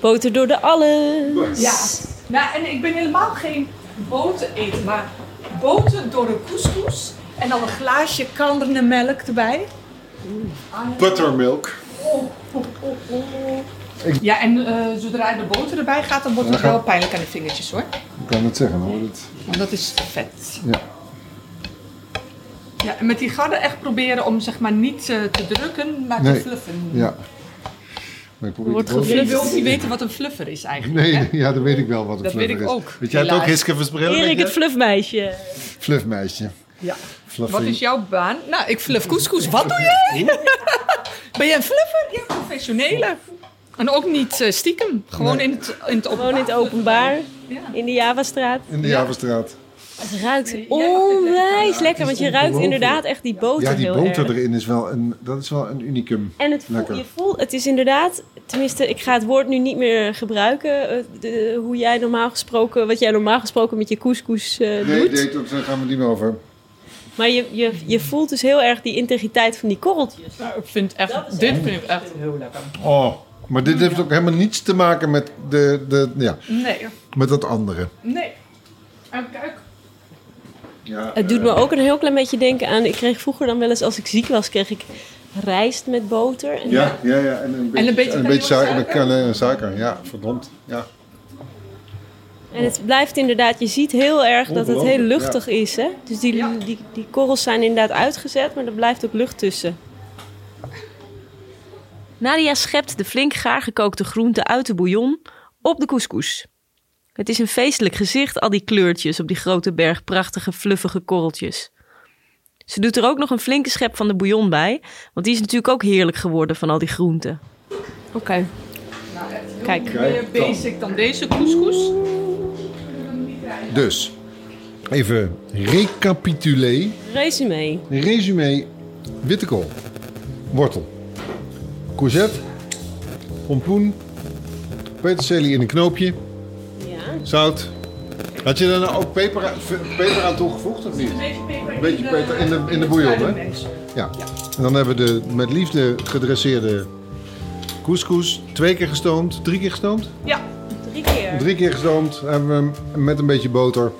Speaker 3: Boter door de alles.
Speaker 4: Ja. Nou, en ik ben helemaal geen boter eten, maar boter door de couscous. En dan een glaasje karnemelk erbij.
Speaker 2: Buttermilk.
Speaker 4: Ja, en eh, zodra de boter erbij gaat, dan wordt het wel pijnlijk aan de vingertjes hoor.
Speaker 2: Ik kan het zeggen, dan wordt het...
Speaker 4: Want dat is vet.
Speaker 2: Ja.
Speaker 4: Ja, en met die garde echt proberen om zeg maar niet eh, te drukken, maar
Speaker 2: Nee.
Speaker 4: te fluffen.
Speaker 2: Ja. Maar ik probeer
Speaker 3: Wordt
Speaker 4: Je wilt niet weten wat een fluffer is eigenlijk. hè?
Speaker 2: Nee, *laughs* ja, dat weet ik wel wat een
Speaker 4: Dat weet
Speaker 2: fluffer
Speaker 4: ik
Speaker 2: is.
Speaker 4: ook,
Speaker 2: Weet jij het ook. Hiske Versprellen?
Speaker 3: Erik het fluffmeisje.
Speaker 2: Fluffmeisje.
Speaker 4: Ja.
Speaker 2: Fluffy.
Speaker 4: Wat is jouw baan? Nou, ik fluff couscous. Wat doe jij? *laughs* ben jij een fluffer? Ja, professionele. En ook niet eh, stiekem. Gewoon
Speaker 2: Nee.
Speaker 4: in het, in het openbaar.
Speaker 3: Gewoon in het openbaar.
Speaker 4: Ja.
Speaker 3: In de Javastraat.
Speaker 2: In de Javastraat.
Speaker 3: Het ruikt onwijs lekker, want je ruikt inderdaad echt die boter
Speaker 2: Ja, die boter
Speaker 3: erg.
Speaker 2: erin is wel een, dat is wel een unicum.
Speaker 3: En het voel,
Speaker 2: Lekker.
Speaker 3: je voelt, het is inderdaad, tenminste, ik ga het woord nu niet meer gebruiken. eh, de- hoe jij normaal gesproken, wat jij normaal gesproken met je couscous eh,
Speaker 2: Nee,
Speaker 3: doet.
Speaker 2: nee, daar gaan we niet meer over.
Speaker 3: Maar je, je, je voelt dus heel erg die integriteit van die korreltjes.
Speaker 4: Nou, ik vind echt, dit vind ik echt heel lekker.
Speaker 2: Oh, maar dit heeft ook helemaal niets te maken met, de, de, ja,
Speaker 4: Nee,
Speaker 2: met dat andere.
Speaker 4: nee. En kijk.
Speaker 2: Ja,
Speaker 3: Het doet me ook een heel klein beetje denken aan, ik kreeg vroeger dan wel eens, als ik ziek was, kreeg ik rijst met boter. En
Speaker 2: Ja, ja, ja. En een beetje,
Speaker 4: een beetje
Speaker 2: en een beetje
Speaker 4: en
Speaker 2: suiker.
Speaker 4: suiker?
Speaker 2: kaneel en suiker. Ja, verdomd. Ja.
Speaker 3: En het blijft inderdaad, je ziet heel erg dat het heel luchtig is. Hè? Dus die,
Speaker 4: Ja.
Speaker 3: die, die korrels zijn inderdaad uitgezet, maar er blijft ook lucht tussen.
Speaker 5: Nadia schept de flink gaar gekookte groenten uit de bouillon op de couscous. Het is een feestelijk gezicht, al die kleurtjes op die grote berg prachtige fluffige korreltjes. Ze doet er ook nog een flinke schep van de bouillon bij, want die is natuurlijk ook heerlijk geworden van al die groenten.
Speaker 3: Oké.
Speaker 4: Nou,
Speaker 3: Kijk.
Speaker 4: meer basic dan deze couscous.
Speaker 2: Dus, even recapitulé.
Speaker 3: Resume.
Speaker 2: Resume. Witte kool. Wortel. Courgette. Pompoen. Peterselie in een knoopje.
Speaker 3: Ja.
Speaker 2: Zout. Had je daar nou ook peper, aan- peper aan toegevoegd of niet?
Speaker 4: Een beetje peper,
Speaker 2: Een beetje peper in de, in de bouillon, hè? Ja. En dan hebben we de met liefde gedresseerde couscous. Twee keer gestoomd. Drie keer gestoomd?
Speaker 4: Ja,
Speaker 3: Drie keer.
Speaker 2: Drie keer gestoomd. Hebben we hem met een beetje boter.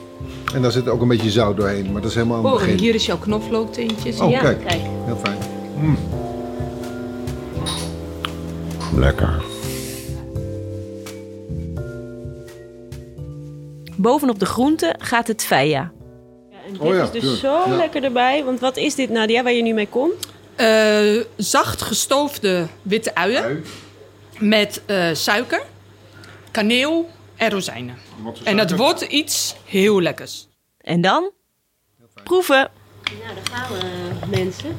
Speaker 2: En daar zit ook een beetje zout doorheen. Maar dat is helemaal aan het
Speaker 4: Oh, en
Speaker 2: begin.
Speaker 4: hier is jouw knoflookteentjes.
Speaker 2: Oh,
Speaker 3: ja,
Speaker 2: kijk.
Speaker 3: kijk.
Speaker 2: Heel fijn. Mm. Lekker.
Speaker 5: Bovenop de groenten gaat het feia.
Speaker 3: Ja, en dit
Speaker 2: Oh ja,
Speaker 3: is dus zo
Speaker 2: Ja.
Speaker 3: lekker erbij. Want wat is dit, Nadia, waar je nu mee komt?
Speaker 4: Eh, zacht gestoofde witte uien
Speaker 2: Ui.
Speaker 4: met eh, suiker, kaneel en rozijnen. En dat wordt iets heel lekkers.
Speaker 5: En dan? Proeven!
Speaker 3: Nou, daar gaan we, mensen.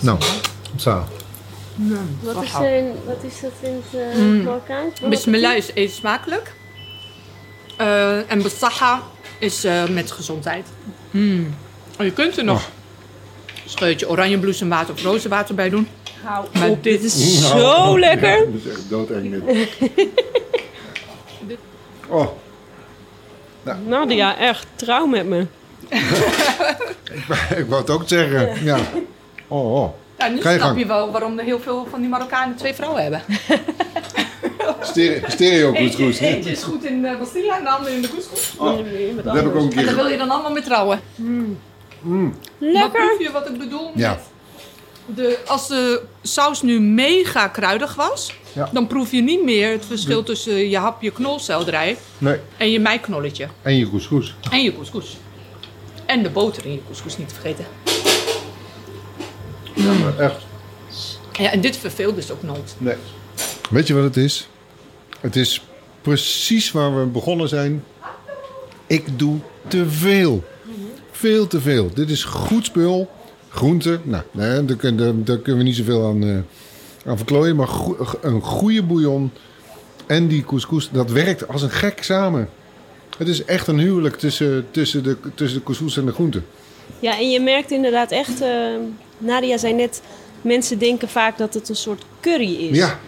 Speaker 2: Nou, zo.
Speaker 3: Wat is, een, wat is dat in het uh,
Speaker 4: Mm.
Speaker 3: Marokkaans?
Speaker 4: Bismillah is eet smakelijk. Eh, en basaha is eh, met gezondheid. Mm. En je kunt er nog een scheutje oranjebloesemwater of rozenwater bij doen.
Speaker 7: Hou
Speaker 4: Maar
Speaker 7: op, dit
Speaker 4: dit
Speaker 7: is
Speaker 2: Nou,
Speaker 7: zo *laughs* lekker.
Speaker 2: Ja, dat is echt doodeng dit. Oh,
Speaker 7: Nadia, echt, trouw met me. *laughs*
Speaker 2: ik wou het ook zeggen. Ja. Oh, oh.
Speaker 4: Ja, nu
Speaker 2: Ga je
Speaker 4: snap
Speaker 2: gang.
Speaker 4: je wel waarom er heel veel van die Marokkanen twee vrouwen hebben. *laughs*
Speaker 2: Stereo, stereo couscous. hè?
Speaker 4: Eentje is goed in de pastilla en de andere in de couscous.
Speaker 2: Oh, dat heb ik ook een
Speaker 4: En daar
Speaker 2: keer
Speaker 4: wil je dan allemaal mee trouwen. Maar
Speaker 7: Lekker.
Speaker 4: proef je wat ik bedoel?
Speaker 2: Ja.
Speaker 4: De, als de saus nu mega kruidig was,
Speaker 2: Ja.
Speaker 4: dan proef je niet meer het verschil tussen je hapje knolselderij
Speaker 2: Nee,
Speaker 4: en je meiknolletje.
Speaker 2: en je couscous.
Speaker 4: En je couscous. En de boter in je couscous niet te vergeten.
Speaker 2: Ja, maar echt.
Speaker 4: Ja, en dit verveelt dus ook nooit.
Speaker 2: Nee. Weet je wat het is? Het is precies waar we begonnen zijn. Ik doe te veel. Veel te veel. Dit is goed spul. Groente. Nou, nee, daar, kun- daar, kunnen we niet zoveel aan, eh, aan verklooien. Maar een goede bouillon en die couscous, dat werkt als een gek samen. Het is echt een huwelijk tussen, tussen, de, tussen de couscous en de groente.
Speaker 7: Ja, en je merkt inderdaad echt... eh, Nadia zei net, mensen denken vaak dat het een soort curry is.
Speaker 2: Ja,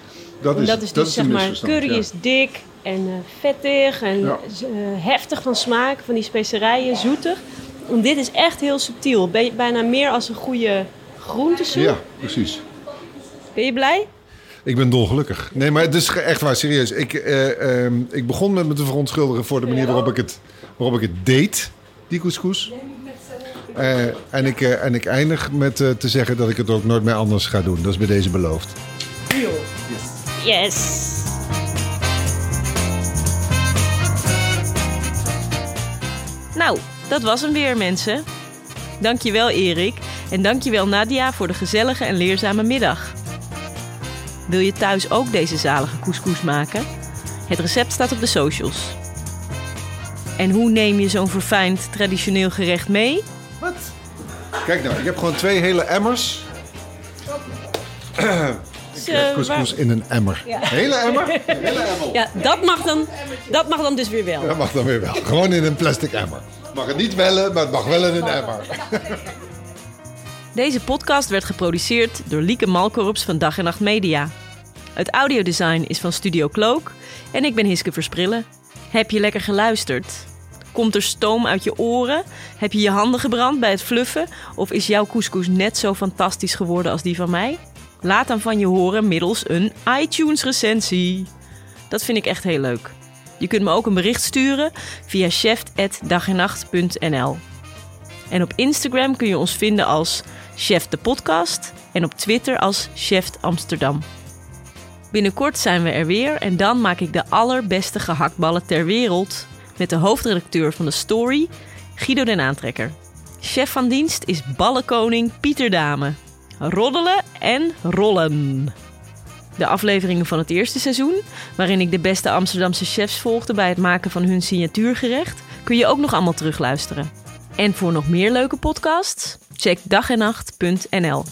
Speaker 2: dat
Speaker 7: en
Speaker 2: is,
Speaker 7: dat is dus
Speaker 2: een
Speaker 7: zeg maar, curry
Speaker 2: ja.
Speaker 7: is dik en eh, vettig en
Speaker 2: Ja.
Speaker 7: eh, heftig van smaak, van die specerijen, zoetig. En dit is echt heel subtiel, Bij- bijna meer als een goede groentesoep.
Speaker 2: Ja, precies.
Speaker 7: Ben je blij?
Speaker 2: Ik ben dolgelukkig. Nee, maar het is echt waar, serieus. Ik, eh, ehm, ik begon met me te verontschuldigen voor de manier waarop ik het, waarop ik het deed, die couscous. Eh, en, ik, eh, en ik eindig met eh, te zeggen dat ik het ook nooit meer anders ga doen. Dat is bij deze beloofd.
Speaker 7: Yes!
Speaker 3: Nou, dat was hem weer, mensen. Dankjewel, Erik. En dankjewel, Nadia, voor de gezellige en leerzame middag. Wil je thuis ook deze zalige couscous maken? Het recept staat op de socials. En hoe neem je zo'n verfijnd traditioneel gerecht mee?
Speaker 2: Kijk nou, ik heb gewoon twee hele emmers.
Speaker 7: Dus,
Speaker 2: Couscous in een emmer. Hele emmer? *laughs* Hele emmer.
Speaker 7: Ja, dat mag, dan, dat mag dan dus weer wel.
Speaker 2: Dat mag dan weer wel. Gewoon in een plastic emmer. Mag het niet wellen, maar het mag wel in een emmer. *laughs*
Speaker 3: Deze podcast werd geproduceerd door Lieke Malkorps van Dag en Nacht Media. Het audiodesign is van Studio Cloak en ik ben Hiske Versprillen. Heb je lekker geluisterd? Komt er stoom uit je oren? Heb je je handen gebrand bij het fluffen? Of is jouw couscous net zo fantastisch geworden als die van mij? Laat dan van je horen middels een iTunes-recensie. Dat vind ik echt heel leuk. Je kunt me ook een bericht sturen via chef.dagennacht.nl. En op Instagram kun je ons vinden als Chef de Podcast en op Twitter als Chef Amsterdam. Binnenkort zijn we er weer en dan maak ik de allerbeste gehaktballen ter wereld met de hoofdredacteur van de Story, Guido den Aantrekker. Chef van dienst is ballenkoning Pieter Dame. Roddelen en rollen. De afleveringen van het eerste seizoen, waarin ik de beste Amsterdamse chefs volgde bij het maken van hun signatuurgerecht, kun je ook nog allemaal terugluisteren. En voor nog meer leuke podcasts, check dagennacht.nl.